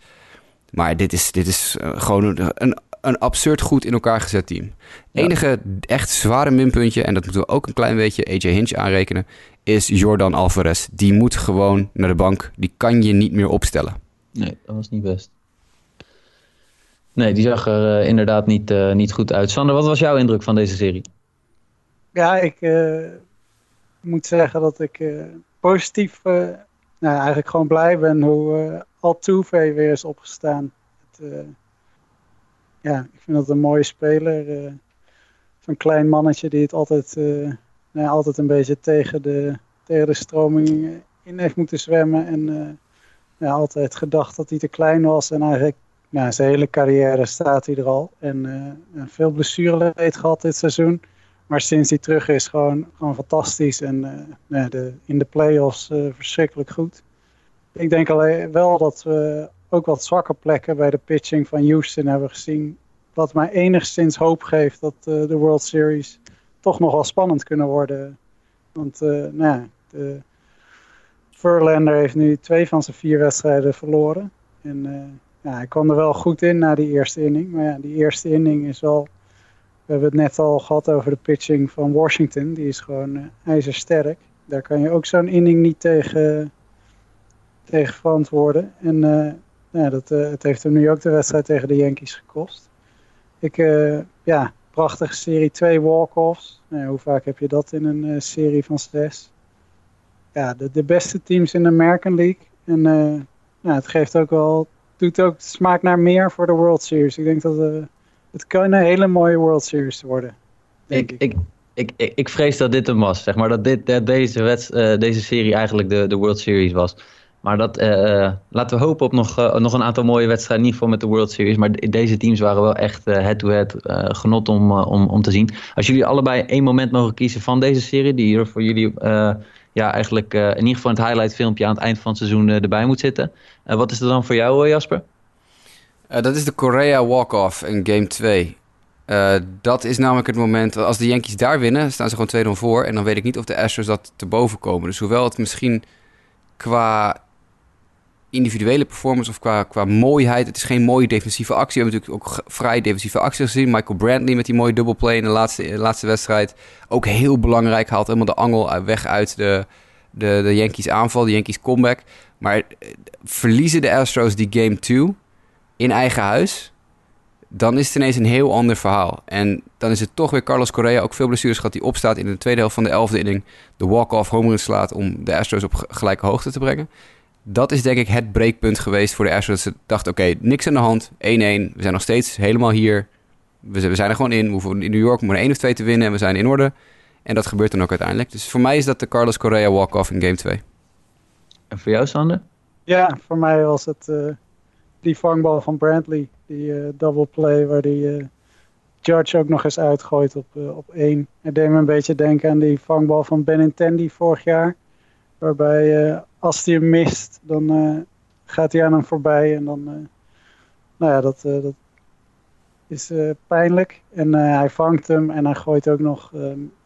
Maar dit is, dit is uh, gewoon een, een absurd goed in elkaar gezet team. Ja. Enige echt zware minpuntje, en dat moeten we ook een klein beetje AJ Hinch aanrekenen, is Jordan Alvarez. Die moet gewoon naar de bank. Die kan je niet meer opstellen. Nee, dat was niet best. Nee, die zag er uh, inderdaad niet, uh, niet goed uit. Sander, wat was jouw indruk van deze serie? Ja, ik uh, moet zeggen dat ik positief, nou, eigenlijk gewoon blij ben hoe Altuve weer is opgestaan. Het, ja, ik vind dat een mooie speler. Uh, Zo'n klein mannetje die het altijd, uh, nou, altijd een beetje tegen de, tegen de stroming in heeft moeten zwemmen. En uh, ja, altijd gedacht dat hij te klein was. En eigenlijk nou, zijn hele carrière staat hij er al. En veel blessureleed gehad dit seizoen. Maar sinds hij terug is, gewoon, gewoon fantastisch. En nou, de, in de playoffs verschrikkelijk goed. Ik denk alleen wel dat we ook wat zwakke plekken bij de pitching van Houston hebben gezien. Wat mij enigszins hoop geeft dat uh, de World Series toch nog wel spannend kunnen worden. Want uh, nou de Verlander heeft nu twee van zijn vier wedstrijden verloren. En uh, ja, hij kwam er wel goed in na die eerste inning. Maar ja, die eerste inning is wel... We hebben het net al gehad over de pitching van Washington. Die is gewoon ijzersterk. Daar kan je ook zo'n inning niet tegen, tegen verantwoorden. En ja, dat, uh, het heeft hem nu ook de wedstrijd tegen de Yankees gekost. Ik, uh, ja, prachtige serie, twee walk-offs. Nou, hoe vaak heb je dat in een uh, serie van zes? Ja, de, de beste teams in de American League. En ja, het geeft ook wel, doet ook smaak naar meer voor de World Series. Ik denk dat het kan een hele mooie World Series worden. Ik, ik. Ik, ik, ik, vrees dat dit hem was, zeg maar. Dat, dit, deze, wets, deze serie eigenlijk de, de World Series was. Maar dat, uh, laten we hopen op nog, nog een aantal mooie wedstrijden. In ieder geval met de World Series. Maar deze teams waren wel echt head-to-head -head, genot om, om, om te zien. Als jullie allebei één moment mogen kiezen van deze serie. Die er voor jullie ja, eigenlijk in ieder geval het highlight filmpje aan het eind van het seizoen erbij moet zitten. wat is er dan voor jou, Jasper? dat is de Korea Walk-Off in Game 2. dat is namelijk het moment, als de Yankees daar winnen, staan ze gewoon 2-0 voor. En dan weet ik niet of de Astros dat te boven komen. Dus hoewel het misschien qua individuele performance of qua, qua mooiheid. Het is geen mooie defensieve actie. We hebben natuurlijk ook vrij defensieve acties gezien. Michael Brantley met die mooie double play in de laatste, laatste wedstrijd. Ook heel belangrijk. Haalt helemaal de angel weg uit de, de, de Yankees aanval, de Yankees comeback. Maar eh, verliezen de Astros die game 2 in eigen huis... dan is het ineens een heel ander verhaal. En dan is het toch weer Carlos Correa, ook veel blessures gehad... die opstaat in de tweede helft van de elfde inning... de walk-off home run slaat om de Astros op gelijke hoogte te brengen dat is denk ik het breekpunt geweest voor de Astros. Dat ze dachten, oké, niks aan de hand. 1-1. We zijn nog steeds helemaal hier. We, zijn er gewoon in. We hoeven in New York maar één of twee te winnen en we zijn in orde. En dat gebeurt dan ook uiteindelijk. Dus voor mij is dat de Carlos Correa walk-off in game 2. En voor jou, Sander? Ja, voor mij was het uh, die vangbal van Brantley. Die uh, double play waar die uh, Judge ook nog eens uitgooit op, op één. Het deed me een beetje denken aan die vangbal van Benintendi vorig jaar. Waarbij als hij hem mist, dan uh, gaat hij aan hem voorbij. En dan, uh, nou ja, dat, uh, dat is pijnlijk. En hij vangt hem en hij gooit ook nog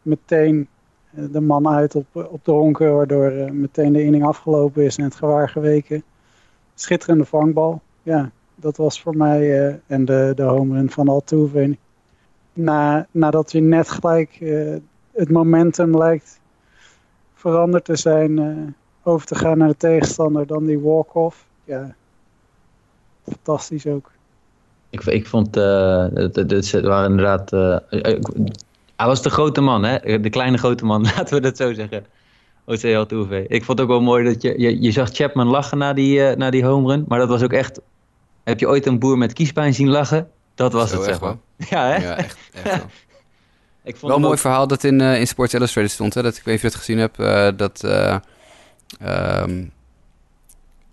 meteen de man uit op, op de honken. Waardoor meteen de inning afgelopen is en het gewaar geweken. Schitterende vangbal. Ja, dat was voor mij. en de, de home run van Altuve. Na, nadat hij net gelijk het momentum lijkt veranderd te zijn over te gaan naar de tegenstander dan die walk-off. Ja, fantastisch ook. Ik, ik vond, uh, het, het, waren inderdaad, uh, hij was de grote man, hè? de kleine grote man, <laughs> laten we dat zo zeggen. OCL Toeve. Ik vond het ook wel mooi dat je, je, je zag Chapman lachen na die, uh, na die home run, maar dat was ook echt, heb je ooit een boer met kiespijn zien lachen? Dat was het, zeg maar. <laughs> Ja, hè? Ja, echt, echt <laughs> Ik vond wel een mooi verhaal dat in, in Sports Illustrated stond, hè? dat ik weet niet of je het gezien hebt, dat Um,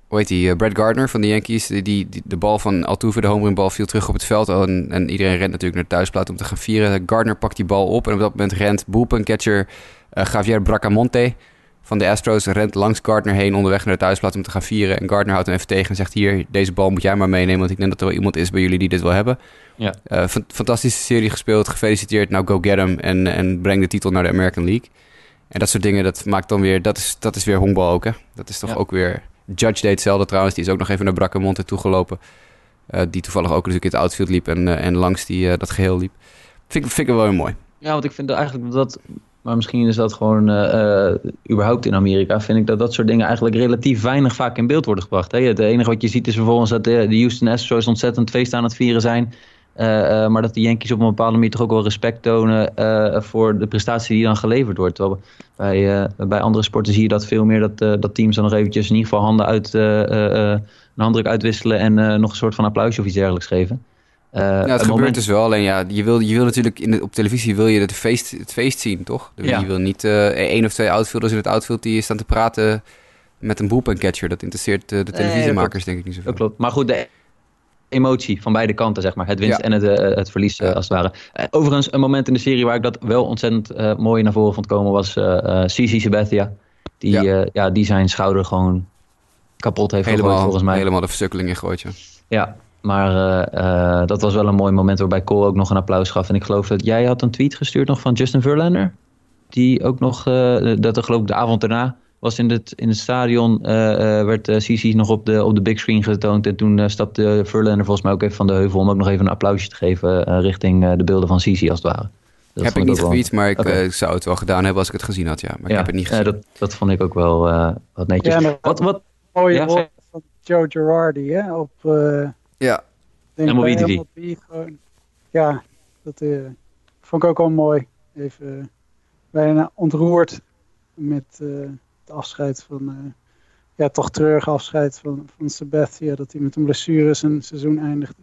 hoe heet die? Eh, Brad Gardner van de Yankees. Die, die, de bal van Altuve, de homerunbal, viel terug op het veld. En, en iedereen rent natuurlijk naar de thuisplaat om te gaan vieren. Gardner pakt die bal op. En op dat moment rent bullpen-catcher uh, Javier Bracamonte van de Astros rent langs Gardner heen onderweg naar de thuisplaat om te gaan vieren. En Gardner houdt hem even tegen en zegt: Hier, deze bal moet jij maar meenemen. Want ik denk dat er wel iemand is bij jullie die dit wil hebben. Ja. Uh, fantastische serie gespeeld. Gefeliciteerd. Nou, go get hem. En, en breng de titel naar de American League. En dat soort dingen, dat maakt dan weer, dat is, dat is weer honkbal ook, hè? Dat is toch ook weer... Judge deed hetzelfde trouwens, die is ook nog even naar Brakkemonte toegelopen. Uh, die toevallig ook natuurlijk in het outfield liep en, uh, en langs die, uh, dat geheel liep. Vind, vind ik wel weer mooi. Ja, want ik vind eigenlijk dat, maar misschien is dat gewoon überhaupt in Amerika, vind ik dat dat soort dingen eigenlijk relatief weinig vaak in beeld worden gebracht. Hè? Het enige wat je ziet is vervolgens dat de, de Houston Astros ontzettend feest aan het vieren zijn. Uh, maar dat de Yankees op een bepaalde manier toch ook wel respect tonen uh, voor de prestatie die dan geleverd wordt. Terwijl bij, bij andere sporten zie je dat veel meer, dat, dat teams dan nog eventjes in ieder geval handen uit, een handdruk uitwisselen en nog een soort van applausje of iets dergelijks geven. ja, het gebeurt moment... dus wel. Alleen ja, je wil, je wil natuurlijk in de, op televisie wil je het feest, het feest zien, toch? Ja. Je wil niet één of twee outfielders in het outfield die staan te praten met een bullpen-catcher. Dat interesseert de televisiemakers denk ik niet zoveel. Dat klopt. Maar goed, de emotie van beide kanten, zeg maar. Het winst en het, uh, het verlies, uh, als het ware. Uh, overigens, een moment in de serie waar ik dat wel ontzettend mooi naar voren vond komen... was Cici Sabathia. Die, ja. ja. die zijn schouder gewoon kapot heeft helemaal, gegooid, volgens mij. Helemaal de versukkeling in gooit, ja. Ja, maar dat was wel een mooi moment waarbij Cole ook nog een applaus gaf. En ik geloof dat jij had een tweet gestuurd nog van Justin Verlander. Die ook nog, dat er geloof ik de avond daarna was in het, in het stadion, uh, uh, werd uh, nog op de, op de big screen getoond. En toen stapte Verlander volgens mij ook even van de heuvel om ook nog even een applausje te geven richting de beelden van Sisi als het ware. Dat heb ik niet getweet, maar ik, okay. zou het wel gedaan hebben als ik het gezien had, ja. Maar ja, ik heb het niet gezien. Ja, dat, dat vond ik ook wel wat netjes. Ja, wat, wat, mooie ja, woord van Joe Girardi, hè, op... ja. MLB Ja, dat vond ik ook wel mooi. Even bijna ontroerd met afscheid van, uh, ja, toch treurig afscheid van, van Sabathia, dat hij met een blessure zijn seizoen eindigde.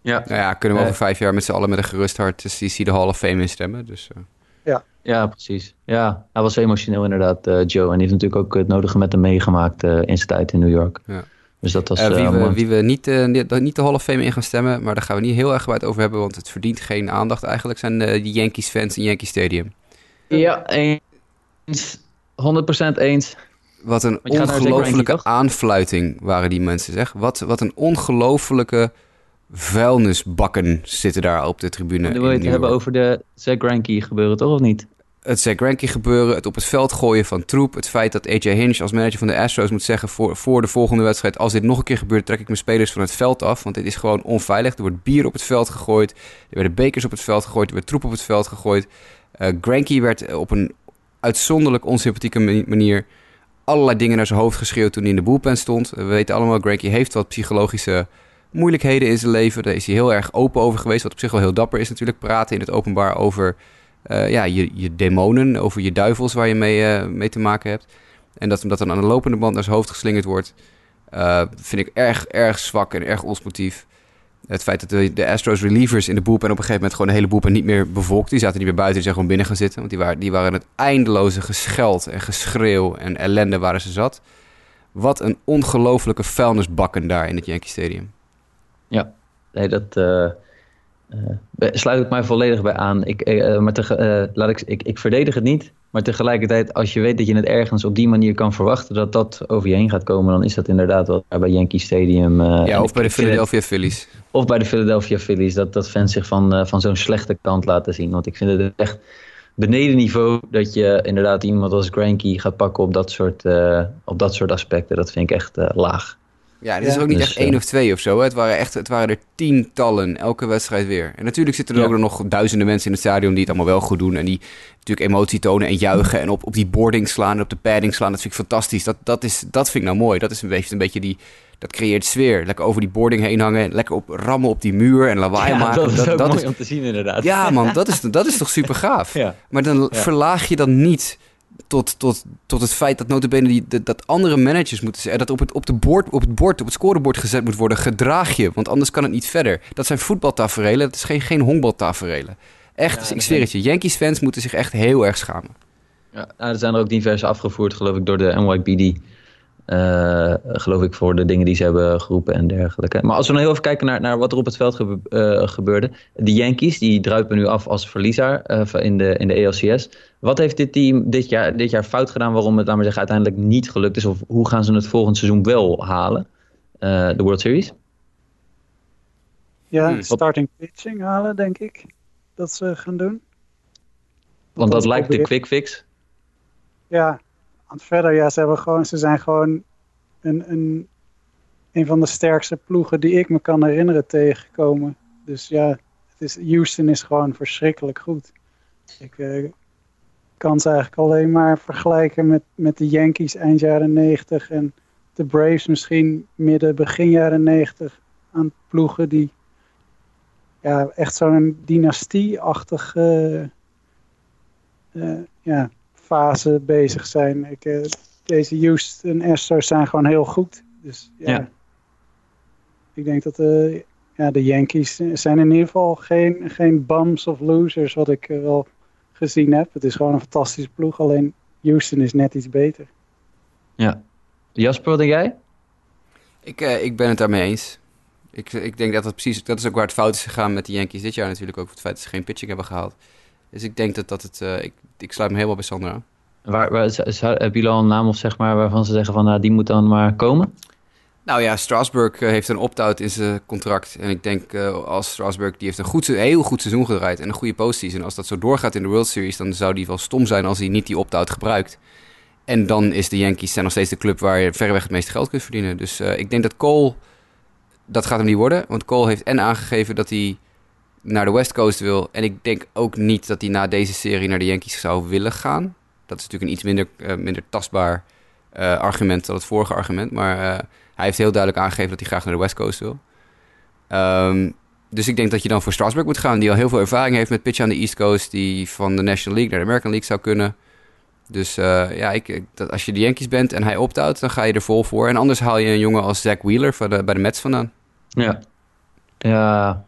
Ja, nou ja, kunnen we over vijf jaar met z'n allen met een gerust hart CC de Hall of Fame instemmen. Dus, uh. ja. ja, precies. Ja, hij was emotioneel inderdaad, uh, Joe. En die heeft natuurlijk ook het nodige met hem meegemaakt in zijn tijd in New York. Ja. Dus dat was, uh, wie, we, wie, we, niet, uh, niet de Hall of Fame in gaan stemmen, maar daar gaan we niet heel erg uit over hebben, want het verdient geen aandacht eigenlijk, zijn de Yankees fans in Yankee Stadium. Ja, eens 100% eens. Wat een ongelofelijke aanfluiting waren die mensen, zeg. Wat, wat een ongelofelijke vuilnisbakken zitten daar op de tribune. Dan wil je het hebben over de Zack Greinke gebeuren, toch? Of niet? Het Zack Greinke gebeuren, het op het veld gooien van troep. Het feit dat AJ Hinch als manager van de Astros moet zeggen voor, voor de volgende wedstrijd... als dit nog een keer gebeurt, trek ik mijn spelers van het veld af. Want dit is gewoon onveilig. Er wordt bier op het veld gegooid. Er werden bekers op het veld gegooid. Er werd troep op het veld gegooid. Eh Greinke werd op een uitzonderlijk onsympathieke mani- manier... allerlei dingen naar zijn hoofd geschreeuwd toen hij in de bullpen stond. We weten allemaal, Greinke heeft wat psychologische moeilijkheden in zijn leven. Daar is hij heel erg open over geweest. Wat op zich wel heel dapper is natuurlijk. Praten in het openbaar over eh, ja, je, je demonen, over je duivels waar je mee, eh, mee te maken hebt. En dat hem dat dan aan de lopende band naar zijn hoofd geslingerd wordt, eh, vind ik erg, erg zwak en erg ons motief. Het feit dat de, Astros relievers in de boelpen op een gegeven moment gewoon de hele boelpen niet meer bevolkt. Die zaten niet meer buiten, die zijn gewoon binnen gaan zitten. Want die waren, die waren het eindeloze gescheld en geschreeuw en ellende waren ze zat. Wat een ongelofelijke vuilnisbakken daar in het Yankee Stadium. Nee, dat eh, eh, sluit ik mij volledig bij aan. Ik, eh, maar tege- eh, laat ik, ik, ik verdedig het niet. Maar tegelijkertijd, als je weet dat je het ergens op die manier kan verwachten dat dat over je heen gaat komen, dan is dat inderdaad wel bij Yankee Stadium. Ja, of bij de Philadelphia Phillies. Of bij de Philadelphia Phillies, dat, dat fans zich van, van zo'n slechte kant laten zien. Want ik vind het echt beneden niveau dat je inderdaad iemand als Granky gaat pakken op dat soort, op dat soort aspecten. Dat vind ik echt laag. Ja, dit is Ja. ook niet Dus, echt één eh, of twee of zo. Hè. Het, waren echt, het waren er tientallen, elke wedstrijd weer. En natuurlijk zitten er Ja. ook nog duizenden mensen in het stadion die het allemaal wel goed doen. En die natuurlijk emotie tonen en juichen. En op, op die boarding slaan en op de padding slaan. Dat vind ik fantastisch. Dat, dat, is, dat vind ik nou mooi. Dat is een beetje, een beetje die... Dat creëert sfeer. Lekker over die boarding heen hangen. Lekker op rammen op die muur en lawaai maken. dat is ook mooi is, om te zien inderdaad. ja, man, <laughs> dat is, dat is toch super gaaf. Ja. Maar dan Ja. verlaag je dan niet tot, tot, tot het feit dat notabene die, dat, dat andere managers moeten zeggen... dat op het, op, de bord, op het bord, op het scorebord gezet moet worden... gedraag je, want anders kan het niet verder. Dat zijn voetbaltaferelen, dat is geen, geen honkbaltaferelen. Echt, Ja, ik zweer het je. Yankees fans moeten zich echt heel erg schamen. Ja, nou, er zijn er ook diverse afgevoerd, geloof ik, door de NYPD. Eh, geloof ik, voor de dingen die ze hebben geroepen en dergelijke. Maar als we nou heel even kijken naar, naar wat er op het veld gebe- eh, gebeurde. De Yankees, die druipen nu af als verliezer eh, in, de, in de ALCS. Wat heeft dit team dit jaar, dit jaar fout gedaan waarom het, laten we zeggen, uiteindelijk niet gelukt is? Of hoe gaan ze het volgend seizoen wel halen? Eh, de World Series? Ja, Hmm. starting pitching halen, denk ik. Dat ze gaan doen. Want dat Althans, lijkt de quick fix. Ja, verder, ja, ze, hebben gewoon, ze zijn gewoon een, een, een van de sterkste ploegen die ik me kan herinneren tegengekomen. Dus ja, het is, Houston is gewoon verschrikkelijk goed. Ik eh, kan ze eigenlijk alleen maar vergelijken met, met de Yankees eind jaren 90 en de Braves misschien midden, begin jaren 90 aan ploegen die ja, echt zo'n dynastie-achtig eh, eh, ja, fase bezig zijn. Ik, eh, deze Houston Astros zijn gewoon heel goed. Dus ja, Ja. ik denk dat eh, ja, de Yankees zijn in ieder geval geen, geen bums of losers wat ik eh, wel gezien heb. Het is gewoon een fantastische ploeg, alleen Houston is net iets beter. Ja. Jasper, wat denk jij? Ik, eh, ik ben het daarmee eens. Ik, ik denk dat dat precies... Dat is ook waar het fout is gegaan met de Yankees dit jaar natuurlijk ook. Het feit dat ze geen pitching hebben gehaald. Dus ik denk dat dat het... eh, ik, ik sluit me helemaal bij Sander aan. Waar, waar, hebben jullie al een naam of zeg maar waarvan ze zeggen van nou, die moet dan maar komen? Nou ja, Strasburg eh, heeft een opt-out in zijn contract. En ik denk eh, als Strasburg, die heeft een goed, se- heel goed seizoen gedraaid en een goede postseason. Als dat zo doorgaat in de World Series, dan zou die wel stom zijn als hij niet die opt-out gebruikt. En dan is de Yankees zijn nog steeds de club waar je verreweg het meeste geld kunt verdienen. Dus ik denk dat Cole, dat gaat hem niet worden. Want Cole heeft en aangegeven dat hij naar de West Coast wil. En ik denk ook niet dat hij na deze serie naar de Yankees zou willen gaan. Dat is natuurlijk een iets minder, eh, minder tastbaar eh, argument dan het vorige argument. Maar eh, hij heeft heel duidelijk aangegeven dat hij graag naar de West Coast wil. Ehm, dus ik denk dat je dan voor Strasburg moet gaan, die al heel veel ervaring heeft met pitchen aan de East Coast, die van de National League naar de American League zou kunnen. Dus ja, ik, dat, als je de Yankees bent en hij opt-out, dan ga je er vol voor. En anders haal je een jongen als Zach Wheeler de, bij de Mets vandaan. Ja. Ja.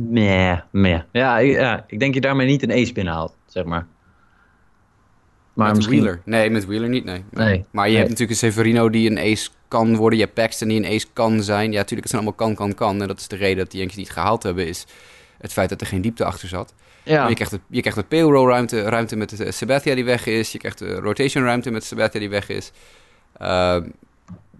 Meh, meh. Ja, ik- ja, ik denk je daarmee niet een ace binnenhaalt, zeg maar. Maar met misschien... Wheeler. Nee, met Wheeler niet, nee. Nee. Maar je Nee. hebt natuurlijk een Severino die een ace kan worden. Je hebt Paxton die een ace kan zijn. Ja, natuurlijk, het zijn allemaal kan, kan, kan. En dat is de reden dat de Yankees niet gehaald hebben, is het feit dat er geen diepte achter zat. Ja. Je, krijgt de, je krijgt de payroll ruimte, ruimte met de Sabathia die weg is. Je krijgt de rotation ruimte met Sabathia die weg is. Uh,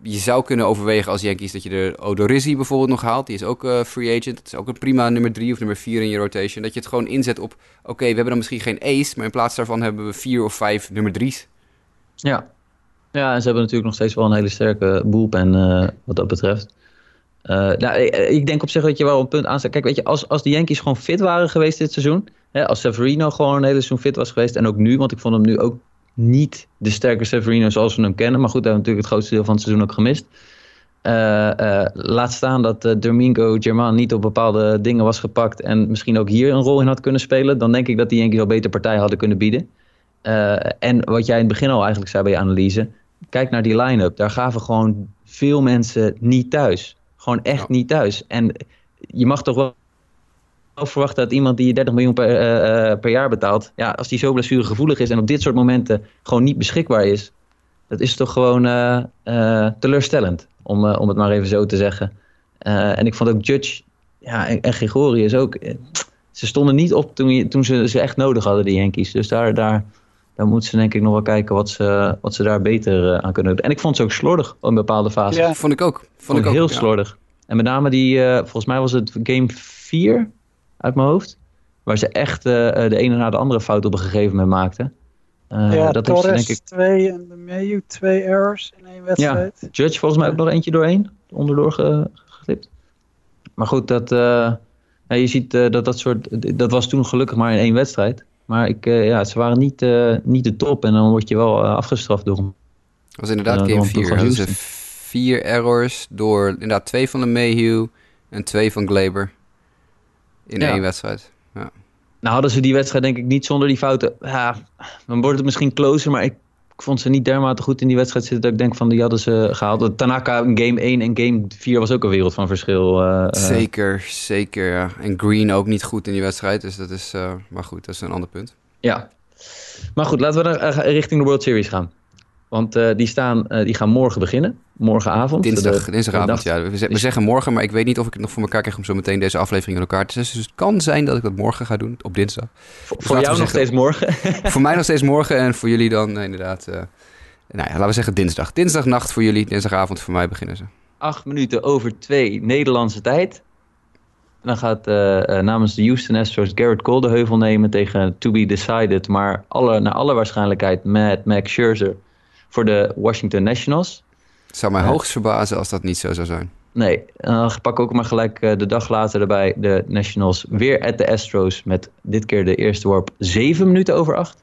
je zou kunnen overwegen als Yankees dat je de Odorizzi bijvoorbeeld nog haalt. Die is ook uh, free agent. Dat is ook een prima nummer drie of nummer vier in je rotation. Dat je het gewoon inzet op, oké, we hebben dan misschien geen ace, maar in plaats daarvan hebben we vier of vijf nummer drie's. Ja. Ja, en ze hebben natuurlijk nog steeds wel een hele sterke bullpen uh, wat dat betreft. Uh, nou, ik denk op zich dat je wel een punt aanstaat. Kijk, weet je, als, als de Yankees gewoon fit waren geweest dit seizoen. Hè, als Severino gewoon een hele seizoen fit was geweest. En ook nu, want ik vond hem nu ook niet de sterke Severino zoals we hem kennen. Maar goed, hij heeft natuurlijk het grootste deel van het seizoen ook gemist. Uh, uh, laat staan dat uh, Domingo German niet op bepaalde dingen was gepakt en misschien ook hier een rol in had kunnen spelen, dan denk ik dat die Yankees al beter partij hadden kunnen bieden. en wat jij in het begin al eigenlijk zei bij je analyse, kijk naar die line-up. Daar gaven gewoon veel mensen niet thuis. Gewoon echt ja. niet thuis. En je mag toch wel verwachten dat iemand die 30 miljoen per, uh, per jaar betaalt, ja, als die zo blessuregevoelig is en op dit soort momenten gewoon niet beschikbaar is, dat is toch gewoon uh, uh, teleurstellend, om, om het maar even zo te zeggen. en ik vond ook Judge ja, en, en Gregorius ook, ze stonden niet op toen, toen ze ze echt nodig hadden, de Yankees. Dus daar, daar, daar moeten ze denk ik nog wel kijken wat ze, wat ze daar beter aan kunnen doen. En ik vond ze ook slordig op een bepaalde fase. Ja, vond ik ook. Vond, vond ik, ook, heel ja. slordig. En met name die, volgens mij was het game 4 uit mijn hoofd. Waar ze echt uh, de ene na de andere fout op een gegeven moment maakten. Uh, ja, dat Torres heeft, denk ik... twee en de Mayu twee errors in één wedstrijd. Ja, Judge volgens mij ook nog eentje doorheen. Onderdoor ge, geglipt. Maar goed, dat, uh, ja, je ziet dat dat soort... Dat was toen gelukkig maar in één wedstrijd. Maar ik, ja, ze waren niet, niet de top. En dan word je wel afgestraft door hem. Dat was inderdaad game 4. Dat vier errors door inderdaad twee van de Mayhew en twee van Glaber. In ja. één wedstrijd. Ja. Nou hadden ze die wedstrijd denk ik niet zonder die fouten. Ja, dan wordt het misschien closer, maar ik, ik vond ze niet dermate goed in die wedstrijd zitten. Dat ik denk van die hadden ze gehaald. Tanaka in game 1 en game 4 was ook een wereld van verschil. Uh, zeker, zeker. Ja. En Green ook niet goed in die wedstrijd. Dus dat is, uh, maar goed, dat is een ander punt. Ja. Maar goed, laten we dan richting de World Series gaan. Want uh, die, staan, uh, die gaan morgen beginnen. Morgenavond. Dinsdag, de, dinsdagavond, de ja. We, we, zeggen morgen, maar ik weet niet of ik het nog voor elkaar krijg om zo meteen deze aflevering in elkaar te zetten. Dus het kan zijn dat ik dat morgen ga doen, op dinsdag. Voor, dus voor jou nog steeds morgen? <laughs> voor mij nog steeds morgen en voor jullie dan uh, inderdaad, nou ja, laten we zeggen dinsdag. Dinsdagnacht voor jullie, dinsdagavond voor mij beginnen ze. Acht minuten over twee Nederlandse tijd. En dan gaat namens de Houston Astros Garrett Cole de heuvel nemen tegen To Be Decided. Maar alle, naar alle waarschijnlijkheid met Max Scherzer voor de Washington Nationals. Het zou mij uh, hoogst verbazen als dat niet zo zou zijn. Nee, dan uh, pak ook maar gelijk uh, de dag later erbij de Nationals weer at de Astros met dit keer de eerste worp 7 minuten over 8.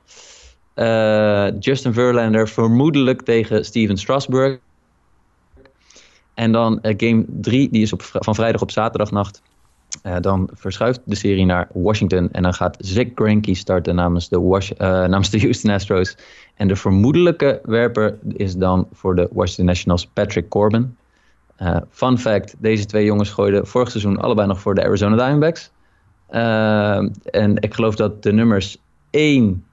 Uh, Justin Verlander vermoedelijk tegen Steven Strasburg. En dan game 3, die is op, van vrijdag op zaterdagnacht. Uh, dan verschuift de serie naar Washington en dan gaat Zach Greinke starten namens de, uh, <laughs> namens de Houston Astros. En de vermoedelijke werper is dan voor de Washington Nationals Patrick Corbin. Uh, fun fact, deze twee jongens gooiden vorig seizoen allebei nog voor de Arizona Diamondbacks. en ik geloof dat de nummers 1,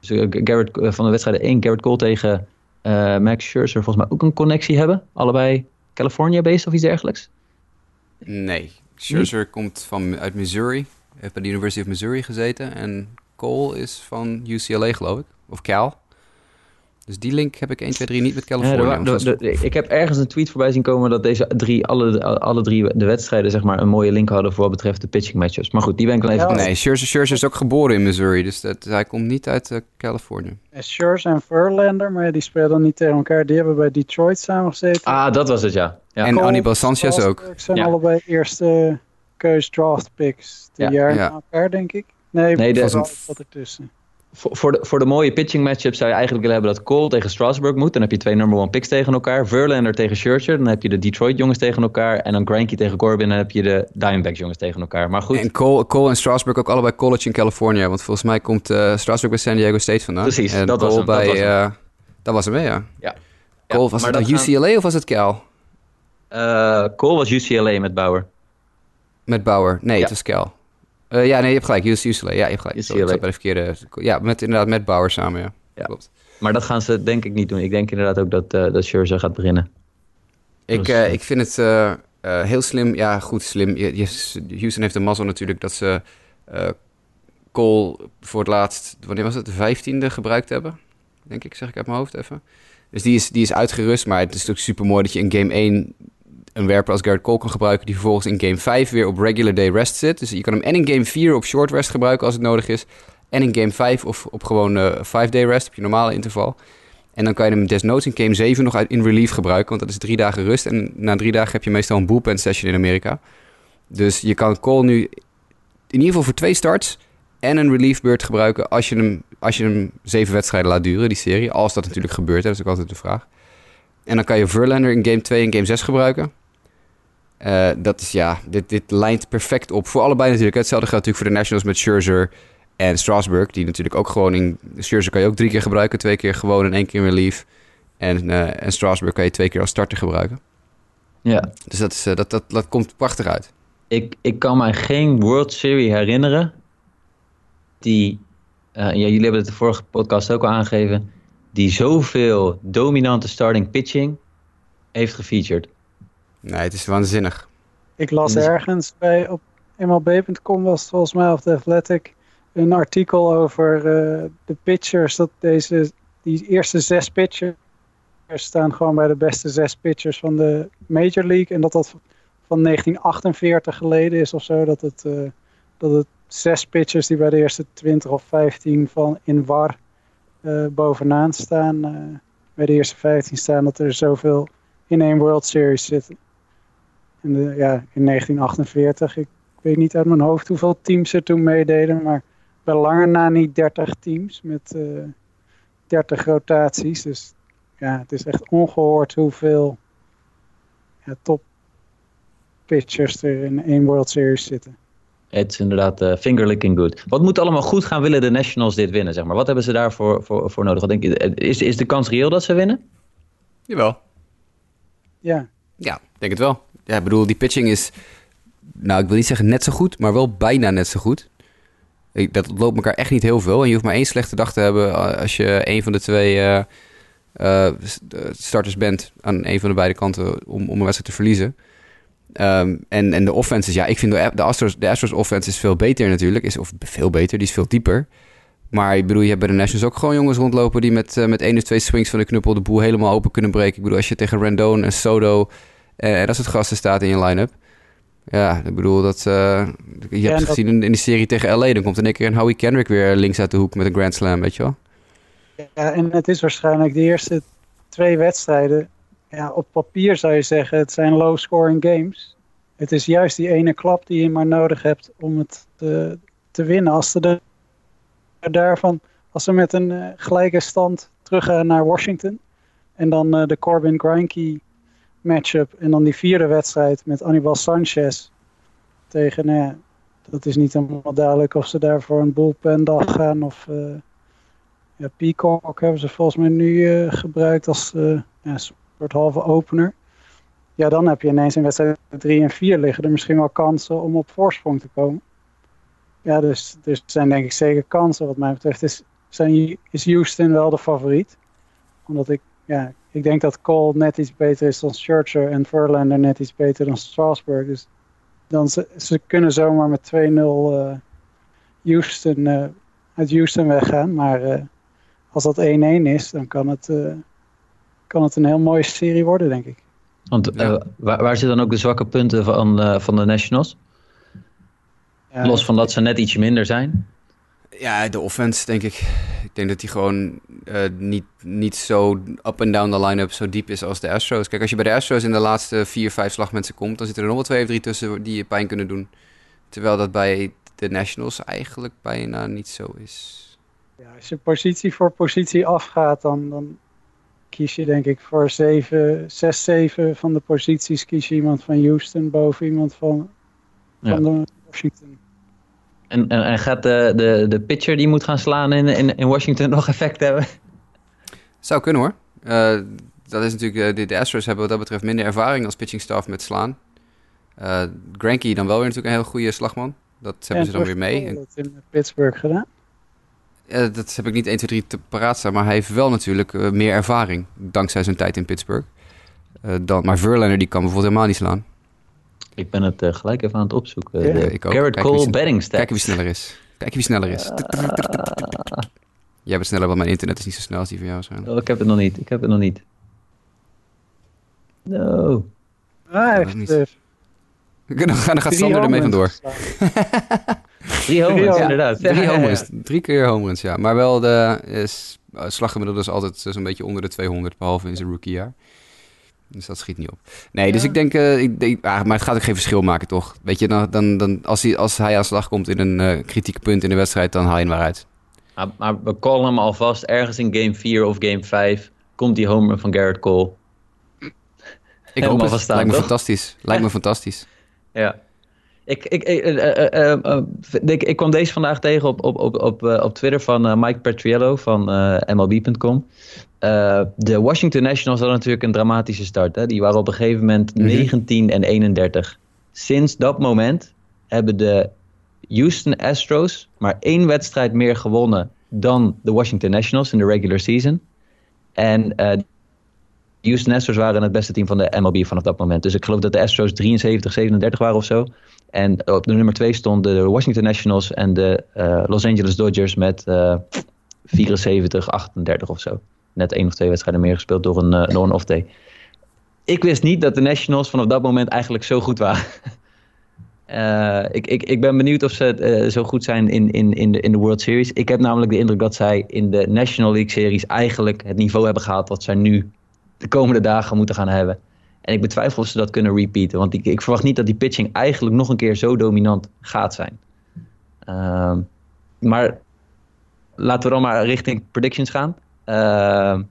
dus Garrett, van de wedstrijden 1, Garrett Cole tegen Max Scherzer volgens mij ook een connectie hebben. Allebei California-based of iets dergelijks. Nee, Scherzer nee. komt van, uit Missouri. Heeft bij de University of Missouri gezeten. En Cole is van UCLA, geloof ik. Of Cal. Dus die link heb ik 1, 2, 3 niet met California. Ja, de, de, de, ik heb ergens een tweet voorbij zien komen dat deze drie, alle, alle drie de wedstrijden zeg maar, een mooie link hadden voor wat betreft de pitching matchups. Maar goed, die ben ik wel even... Ja, nee, Scherzer, Scherzer is ook geboren in Missouri, dus dat, hij komt niet uit uh, Californië. Scherzer en Verlander, maar die spelen dan niet tegen elkaar. Die hebben bij Detroit samen gezeten. Ah, dat was het, ja. ja. En Cole, Anibal Sanchez ook. zijn ja. allebei eerste keus draft picks. Die jaar na elkaar, denk ik. Nee, nee dat was wat ertussen voor, voor, de, voor de mooie pitching matchup zou je eigenlijk willen hebben dat Cole tegen Strasburg moet. Dan heb je twee number one picks tegen elkaar. Verlander tegen Scherzer. Dan heb je de Detroit jongens tegen elkaar. En dan Greinke tegen Corbin. Dan heb je de Diamondbacks jongens tegen elkaar. Maar goed. En Cole, Cole en Strasburg ook allebei college in California. Want volgens mij komt uh, Strasburg bij San Diego State vandaan. Precies, en dat, Cole was hem, bij, dat was hem. Uh, dat was hem, ja. ja. Cole, ja, was het nou UCLA gaan... of was het Cal? Uh, Cole was UCLA met Bauer. Met Bauer? Nee, ja. het was Cal. Uh, ja, nee, je hebt gelijk. UCLA. Ja, je hebt gelijk. Sorry, ik zat bij de verkeerde... Ja, met, inderdaad met Bauer samen, ja. ja. Klopt. Maar dat gaan ze denk ik niet doen. Ik denk inderdaad ook dat, uh, dat Scherzer gaat beginnen. Ik, dus, uh, ik vind het heel slim. Ja, goed, slim. Je, je, Houston heeft de mazzel natuurlijk dat ze Cole voor het laatst, wanneer was het, de vijftiende gebruikt hebben. Denk ik, zeg ik uit mijn hoofd even. Dus die is, die is uitgerust, maar het is natuurlijk super mooi dat je in game 1 een werper als Garrett Cole kan gebruiken... die vervolgens in game 5 weer op regular day rest zit. Dus je kan hem en in game 4 op short rest gebruiken als het nodig is... en in game 5 of op gewoon uh, 5 day rest, op je normale interval. En dan kan je hem desnoods in game 7 nog uit in relief gebruiken... want dat is drie dagen rust en na drie dagen heb je meestal een bullpen session in Amerika. Dus je kan Cole nu in ieder geval voor twee starts en een relief beurt gebruiken als je hem, als je hem zeven wedstrijden laat duren, die serie. Als dat natuurlijk gebeurt, dat is ook altijd de vraag. En dan kan je Verlander in game 2 en game 6 gebruiken. Uh, dat is ja, dit, dit lijnt perfect op. Voor allebei natuurlijk. Hetzelfde geldt natuurlijk voor de Nationals met Scherzer en Strasburg. Die natuurlijk ook gewoon in... Scherzer kan je ook drie keer gebruiken. Twee keer gewoon en één keer in relief. En, uh, en Strasburg kan je twee keer als starter gebruiken. Ja. Dus dat, is, uh, dat, dat, dat komt prachtig uit. Ik, ik kan mij geen World Series herinneren die, ja, jullie hebben het de vorige podcast ook al aangegeven, die zoveel dominante starting pitching heeft gefeatured. Nee, het is waanzinnig. Ik las ergens bij op MLB.com was het volgens mij of The Athletic een artikel over uh, de pitchers dat deze die eerste zes pitchers staan gewoon bij de beste zes pitchers van de Major League en dat dat van 1948 geleden is of zo dat het uh, dat het zes pitchers die bij de eerste 20 of 15 van in war uh, bovenaan staan. Bij de eerste 15 staan dat er zoveel in één World Series zitten. En de, ja, in 1948, ik weet niet uit mijn hoofd hoeveel teams er toen meededen, maar bij lange na niet 30 teams met uh, 30 rotaties. Dus ja, het is echt ongehoord hoeveel ja, top pitchers er in één World Series zitten. Het is inderdaad uh, fingerlicking good. Wat moet allemaal goed gaan willen de Nationals dit winnen? Zeg maar? Wat hebben ze daarvoor voor, voor nodig? Wat denk je, is, is de kans reëel dat ze winnen? Jawel. Ja. Ja, ik denk het wel. Ja, ik bedoel, die pitching is, nou ik wil niet zeggen net zo goed, maar wel bijna net zo goed. Ik, dat loopt elkaar echt niet heel veel. En je hoeft maar één slechte dag te hebben als je een van de twee uh, uh, starters bent aan een van de beide kanten om, om een wedstrijd te verliezen. Um, en, en de is, ja, ik vind de, Astros, de Astros offense is veel beter natuurlijk. Is, of veel beter, die is veel dieper. Maar ik bedoel, je hebt bij de Nationals ook gewoon jongens rondlopen... die met, met één of twee swings van de knuppel de boel helemaal open kunnen breken. Ik bedoel, als je tegen Rendon en Soto en dat soort gasten staat in je line-up... Ja, ik bedoel, dat, uh, je ja, hebt dat... gezien in, in die serie tegen LA... dan komt in één keer een Howie Kendrick weer links uit de hoek met een Grand Slam, weet je wel? Ja, en het is waarschijnlijk de eerste twee wedstrijden ja, op papier zou je zeggen, het zijn low-scoring games. Het is juist die ene klap die je maar nodig hebt om het te, te winnen. Als ze de, daarvan, als ze met een uh, gelijke stand teruggaan naar Washington en dan de Corbin Greinke matchup en dan die vierde wedstrijd met Anibal Sanchez tegen, ja, dat is niet helemaal duidelijk of ze daar voor een bullpen dag gaan of uh, ja, Peacock hebben ze volgens mij nu gebruikt als ja, soort halve opener. Ja, dan heb je ineens in wedstrijd 3 en 4 liggen er misschien wel kansen om op voorsprong te komen. Ja, dus, dus er zijn denk ik zeker kansen wat mij betreft. Is, zijn, is Houston wel de favoriet? Omdat ik, ja, ik denk dat Cole net iets beter is dan Scherzer en Verlander net iets beter dan Strasburg. Dus dan ze, ze kunnen zomaar met 2-0 uh, Houston, uh, uit Houston weggaan. Maar uh, als dat 1-1 is, dan kan het, kan het een heel mooie serie worden, denk ik. Want uh, waar, waar zitten dan ook de zwakke punten van, uh, van de Nationals? Ja, Los van dat ze net iets minder zijn? Ja, de offense, denk ik. Ik denk dat die gewoon uh, niet, niet zo up en down de line-up zo diep is als de Astros. Kijk, als je bij de Astros in de laatste vier, vijf slagmensen komt... dan zitten er nog wel twee of drie tussen die je pijn kunnen doen. Terwijl dat bij de Nationals eigenlijk bijna niet zo is. Ja, als je positie voor positie afgaat, dan, dan kies je denk ik voor 7, 6, 7 van de posities kies je iemand van Houston boven iemand van, van ja. de Washington. En, en, en, gaat de, de, de pitcher die moet gaan slaan in, in, in Washington <laughs> nog effect hebben? Zou kunnen hoor. Uh, dat is natuurlijk, uh, de, de Astros hebben wat dat betreft minder ervaring als pitching staff met slaan. Uh, Granky dan wel weer natuurlijk een heel goede slagman. Dat hebben ja, ze dan weer mee. Dat in Pittsburgh gedaan. Uh, dat heb ik niet 1, 2, 3 te paraat staan. Maar hij heeft wel natuurlijk uh, meer ervaring. Dankzij zijn tijd in Pittsburgh. Uh, dan, maar Verlander die kan bijvoorbeeld helemaal niet slaan. Ik ben het gelijk even aan het opzoeken. Ja, de ik ook. Garrett Kijk Cole wie, betting stats. Kijken wie sneller is. Kijk wie sneller is. <laughs> Jij bent sneller, want mijn internet is niet zo snel als die van jou. Zo. Oh, ik heb het nog niet. Ik heb het nog niet. No. Ah, echt. niet. eh, <laughs> Dan gaat dan gaat Sander ermee vandoor. <laughs> Drie homeruns, Drie inderdaad. Drie homeruns. Drie keer homeruns, ja. Maar wel de is, uh, slaggemiddelde is altijd zo'n beetje onder de 200, behalve in zijn rookiejaar. Dus dat schiet niet op. Nee, dus ik denk, eh, ik, denk- ah, maar het gaat ook geen verschil maken, toch? Weet je, dan, dan, dan, als, hij, als hij aan slag komt in een eh kritieke punt in de wedstrijd, dan haal je hem maar uit. Maar, maar we callen hem alvast ergens in game 4 of game 5. Komt die homer van Garrett Cole. Ik hoop het. staan, Lijkt me toch? fantastisch. Lijkt me fantastisch. Ja. Ik, ik, ik, eh, eh, eh, eh, ik, ik kwam deze vandaag tegen op, op, op, op, eh, op Twitter van eh, Mike Petriello van eh, MLB.com. Eh, de Washington Nationals hadden natuurlijk een dramatische start. Hè? Die waren op een gegeven moment Mhm. 19 en 31. Sinds dat moment hebben de Houston Astros maar één wedstrijd meer gewonnen dan de Washington Nationals in de regular season. En eh, de Houston Astros waren het beste team van de MLB vanaf dat moment. Dus ik geloof dat de Astros 73, 37 waren of zo. En op de nummer 2 stonden de Washington Nationals en de eh, Los Angeles Dodgers met eh 74, 38 of zo. Net één of twee wedstrijden meer gespeeld door een, eh, door een off-day. Ik wist niet dat de Nationals vanaf dat moment eigenlijk zo goed waren. <laughs> Eh, ik, ik, ik ben benieuwd of ze eh, zo goed zijn in, in, in, de, in de World Series. Ik heb namelijk de indruk dat zij in de National League Series eigenlijk het niveau hebben gehaald wat zij nu de komende dagen moeten gaan hebben. En ik betwijfel of ze dat kunnen repeaten. Want ik, ik verwacht niet dat die pitching eigenlijk nog een keer zo dominant gaat zijn. Ehm, maar laten we dan maar richting predictions gaan. Ehm,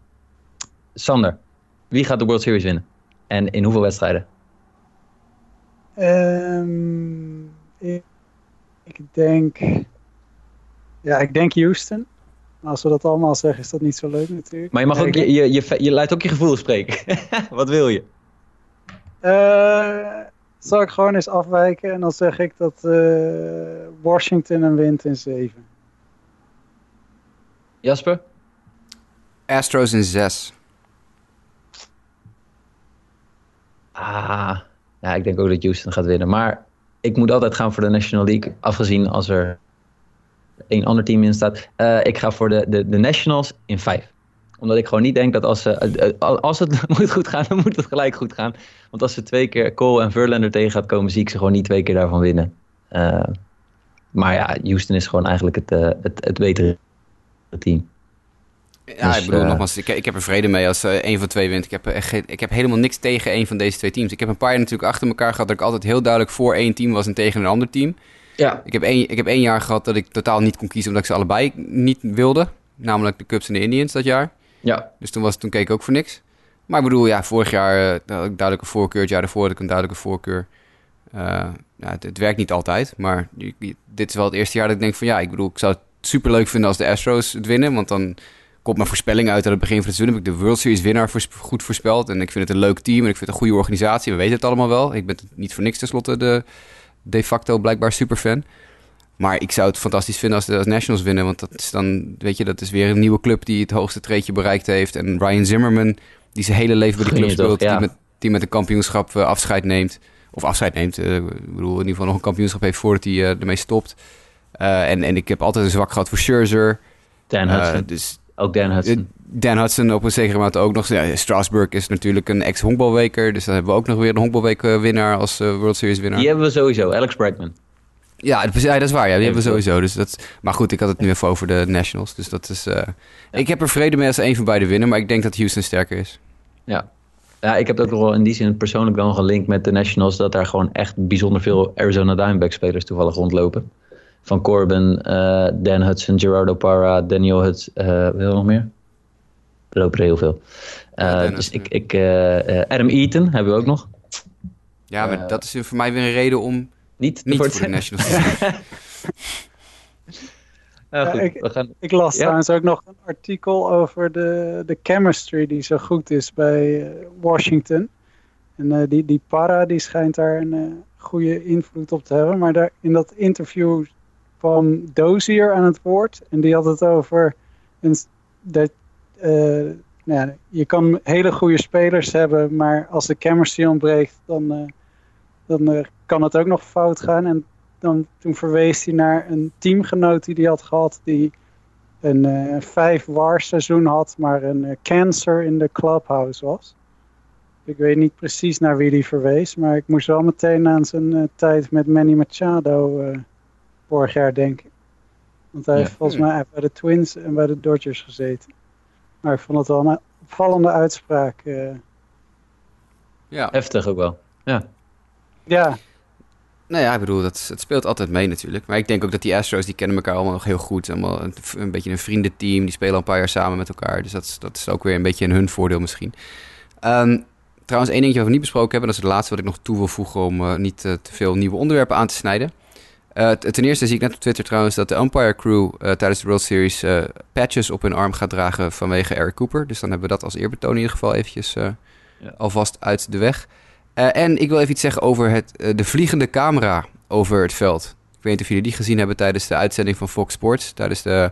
Sander, wie gaat de World Series winnen? En in hoeveel wedstrijden? Ehm, ik, ik denk. Ja, ik denk Houston. Maar Als we dat allemaal zeggen, is dat niet zo leuk natuurlijk. Maar je mag ook je, je, je, je laat ook je gevoel spreken. <laughs> Wat wil je? Eh, zal ik gewoon eens afwijken en dan zeg ik dat eh, Washington een wint in 7. Jasper? Astros in 6. Ah, ja, ik denk ook dat Houston gaat winnen. Maar ik moet altijd gaan voor de National League. Afgezien als er één ander team in staat. Eh, ik ga voor de, de, de Nationals in 5. Omdat ik gewoon niet denk dat als, ze, eh, als het <laughs> moet goed gaan, dan moet het gelijk goed gaan. Want als ze twee keer Cole en Verlander tegen gaat komen, zie ik ze gewoon niet twee keer daarvan winnen. Eh, maar ja, Houston is gewoon eigenlijk het, het, het betere team. Ja, Dus, ik bedoel eh, nogmaals, ik, ik heb er vrede mee als eh één van twee wint. Ik heb, echt geen- ik heb helemaal niks tegen één van deze twee teams. Ik heb een paar jaar natuurlijk achter elkaar gehad dat ik altijd heel duidelijk voor één team was en tegen een ander team. Ja. Ik heb één, ik heb één jaar gehad dat ik totaal niet kon kiezen omdat ik ze allebei niet wilde. Namelijk de Cubs en de Indians dat jaar. Ja, Dus toen, was, toen keek ik ook voor niks. Maar ik bedoel, ja, vorig jaar eh, had ik duidelijke voorkeur. Het jaar daarvoor had ik een duidelijke voorkeur. Eh, ja, het, het werkt niet altijd. Maar dit is wel het eerste jaar dat ik denk van... Ja, ik bedoel, ik zou het super leuk vinden als de Astros het winnen. Want dan komt mijn voorspelling uit aan het begin van het seizoen. Heb ik de World Series winnaar voors- goed voorspeld. En ik vind het een leuk team en ik vind het een goede organisatie. We weten het allemaal wel. Ik ben niet voor niks tenslotte de de facto blijkbaar superfan. Maar ik zou het fantastisch vinden als de als Nationals winnen. Want dat is dan, weet je, dat is weer een nieuwe club die het hoogste treedje bereikt heeft. En Ryan Zimmerman, die zijn hele leven bij de club speelt. ja. Die, met, die met een kampioenschap eh, afscheid neemt. Of afscheid neemt. eh, ik bedoel, in ieder geval nog een kampioenschap heeft voordat hij eh, ermee stopt. En, en ik heb altijd een zwak gehad voor Scherzer. Dan Hudson. dus ook Dan Hudson. Dan Hudson op een zekere mate ook nog. Ja, Strasburg is natuurlijk een ex-honkbalweker. Dus dan hebben we ook nog weer een honkbalweek eh, winnaar als eh, World Series winnaar. Die hebben we sowieso, Alex Bregman. Ja, dat is, ja, dat is waar. Ja, die hebben we sowieso. Dus dat, maar goed, ik had het nu even over de Nationals. Dus dat is. eh, Ik heb er vrede mee als één van beiden winnen. Maar ik denk dat Houston sterker is. Ja. ja, ik heb het ook nog wel in die zin persoonlijk dan gelinkt met de Nationals. Dat daar gewoon echt bijzonder veel Arizona Diamondbacks spelers toevallig rondlopen. Van Corbin, eh, Dan Hudson, Gerardo Parra, Daniel Hudson. eh wil nog meer? Er lopen er heel veel. Eh, Ja, dus ik, ik, eh, eh, Adam Eaton hebben we ook nog. Ja, maar dat is voor mij weer een reden om Niet, niet voor de Nationals te. <laughs> Ja, goed, Ja, ik- we gaan... Ik las Ja? trouwens ook nog een artikel over de, de chemistry die zo goed is bij Washington. En eh, die, die Para die schijnt daar een eh, goede invloed op te hebben. Maar daar, in dat interview kwam Dozier aan het woord. En die had het over een, dat eh, nou je kan hele goede spelers hebben, maar als de chemistry ontbreekt, dan, eh, dan eh, kan het ook nog fout gaan. En dan, toen verwees hij naar een teamgenoot die hij had gehad, die een vijf war seizoen had, maar een cancer in de clubhouse was. Ik weet niet precies naar wie die verwees, maar ik moest wel meteen aan zijn tijd met Manny Machado vorig jaar denken. Want hij ja. heeft volgens mij bij de Twins en bij de Dodgers gezeten. Maar ik vond het wel een opvallende uitspraak. Ja. Heftig ook wel. Ja. Ja. Nou ja, ik bedoel, dat, het speelt altijd mee natuurlijk. Maar ik denk ook dat die Astros, die kennen elkaar allemaal nog heel goed. Allemaal een, een beetje een vriendenteam. Die spelen al een paar jaar samen met elkaar. Dus dat, is, dat is ook weer een beetje in hun voordeel misschien. Um, trouwens, één dingetje wat we niet besproken hebben. Dat is het laatste wat ik nog toe wil voegen om uh, niet uh, te veel nieuwe onderwerpen aan te snijden. Uh, ten eerste zie ik net op Twitter trouwens dat de umpire crew tijdens de World Series patches op hun arm gaat dragen vanwege Eric Cooper. Dus dan hebben we dat als eerbetoon in ieder geval eventjes ja. alvast uit de weg. En ik wil even iets zeggen over het, de vliegende camera over het veld. Ik weet niet of jullie die gezien hebben tijdens de uitzending van Fox Sports. Tijdens de,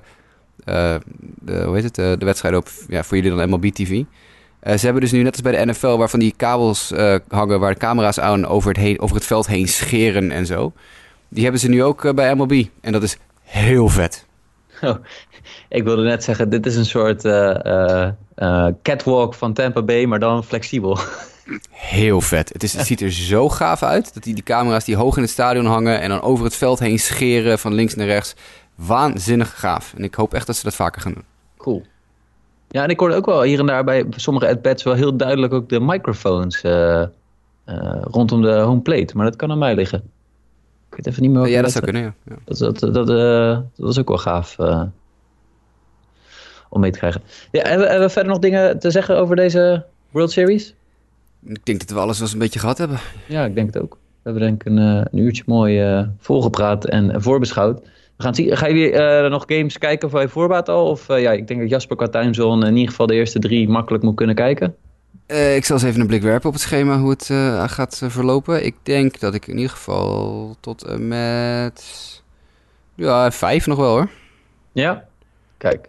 de hoe heet het, de wedstrijd op, ja, voor jullie dan MLB TV. ze hebben dus nu net als bij de NFL, waarvan die kabels hangen waar de camera's aan over het, heen, over het veld heen scheren en zo. Die hebben ze nu ook bij MLB. En dat is heel vet. Oh, ik wilde net zeggen, dit is een soort catwalk van Tampa Bay, maar dan flexibel. Heel vet. Het, is, het ziet er zo gaaf uit. Dat die, die camera's die hoog in het stadion hangen en dan over het veld heen scheren van links naar rechts. Waanzinnig gaaf. En ik hoop echt dat ze dat vaker gaan doen. Cool. Ja, en ik hoorde ook wel hier en daar bij sommige at-bats wel heel duidelijk ook de microfoons uh, rondom de home plate. Maar dat kan aan mij liggen. Ik weet even niet meer. Ja, dat zou kunnen, ja. ja. Dat, dat, dat, dat, was ook wel gaaf om mee te krijgen. Ja, hebben, hebben we verder nog dingen te zeggen over deze World Series? Ik denk dat we alles wel eens een beetje gehad hebben. Ja, ik denk het ook. We hebben denk ik een, een uurtje mooi uh, volgepraat en voorbeschouwd. We gaan zien. Ga je uh, nog games kijken voor je voorbaat al? Of uh, ja, ik denk dat Jasper qua timezone in ieder geval de eerste drie makkelijk moet kunnen kijken. Ik zal eens even een blik werpen op het schema hoe het gaat verlopen. Ik denk dat ik in ieder geval tot en met... Ja, vijf nog wel hoor. Ja? Kijk.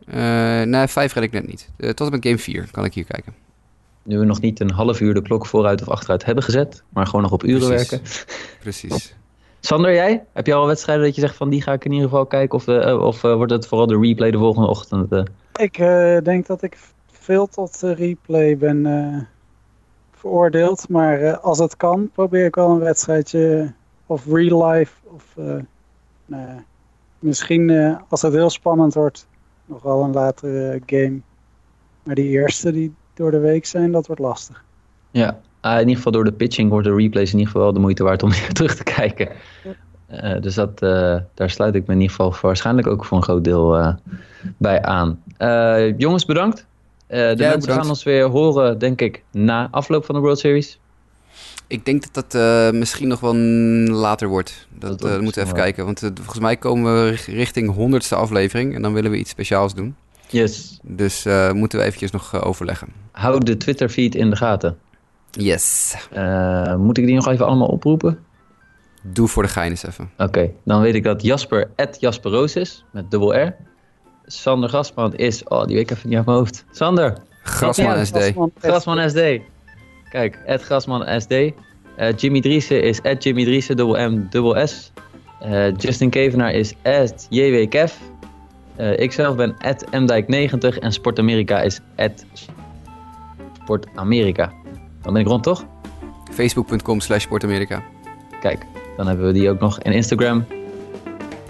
nee, vijf red ik net niet. tot en met game 4 kan ik hier kijken nu we nog niet een half uur de klok vooruit of achteruit hebben gezet, maar gewoon nog op uren Precies. werken. Precies. Sander, jij? Heb je al wedstrijden dat je zegt van die ga ik in ieder geval kijken? Of, uh, of uh, wordt het vooral de replay de volgende ochtend? Uh? Ik denk dat ik veel tot replay ben veroordeeld. Maar als het kan, probeer ik wel een wedstrijdje of real life. Of nou misschien als het heel spannend wordt, nog wel een latere game. Maar die eerste, die, door de week zijn, dat wordt lastig. Ja, uh, in ieder geval door de pitching wordt de replays in ieder geval wel de moeite waard om <laughs> weer terug te kijken. Uh, dus dat, uh, daar sluit ik me in ieder geval waarschijnlijk ook voor een groot deel bij aan. jongens, bedankt. De ja, mensen bedankt. gaan ons weer horen, denk ik, na afloop van de World Series. Ik denk dat dat misschien nog wel later wordt. Dat, dat moeten we even kijken. Want volgens mij komen we richting honderdste aflevering. En dan willen we iets speciaals doen. Yes. Dus moeten we eventjes nog overleggen. Hou de Twitter feed in de gaten. Yes. Moet ik die nog even allemaal oproepen? Doe voor de gein eens even. Oké, okay. dan weet ik dat Jasper Jasper Roos is, met dubbel R. Sander Grasman is, oh die weet ik even niet uit mijn hoofd. Sander. Grasman ja, SD. Grasman, Grasman SD. Kijk, Ed Grasman SD. Jimmy Driessen is at Jimmy Driessen, dubbel M, dubbel S. Justin Kevenaar is at JW Kev. Uh, ik zelf ben mdijk90 en Sportamerika is Sportamerika. Dan ben ik rond, toch? Facebook.com slash Sportamerika. Kijk, dan hebben we die ook nog. En Instagram?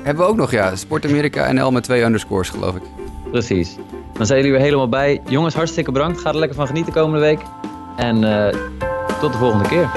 Hebben we ook nog, ja. Sportamerika NL met twee underscores, geloof ik. Precies. Dan zijn jullie weer helemaal bij. Jongens, hartstikke bedankt. Ga er lekker van genieten komende week. En uh, tot de volgende keer.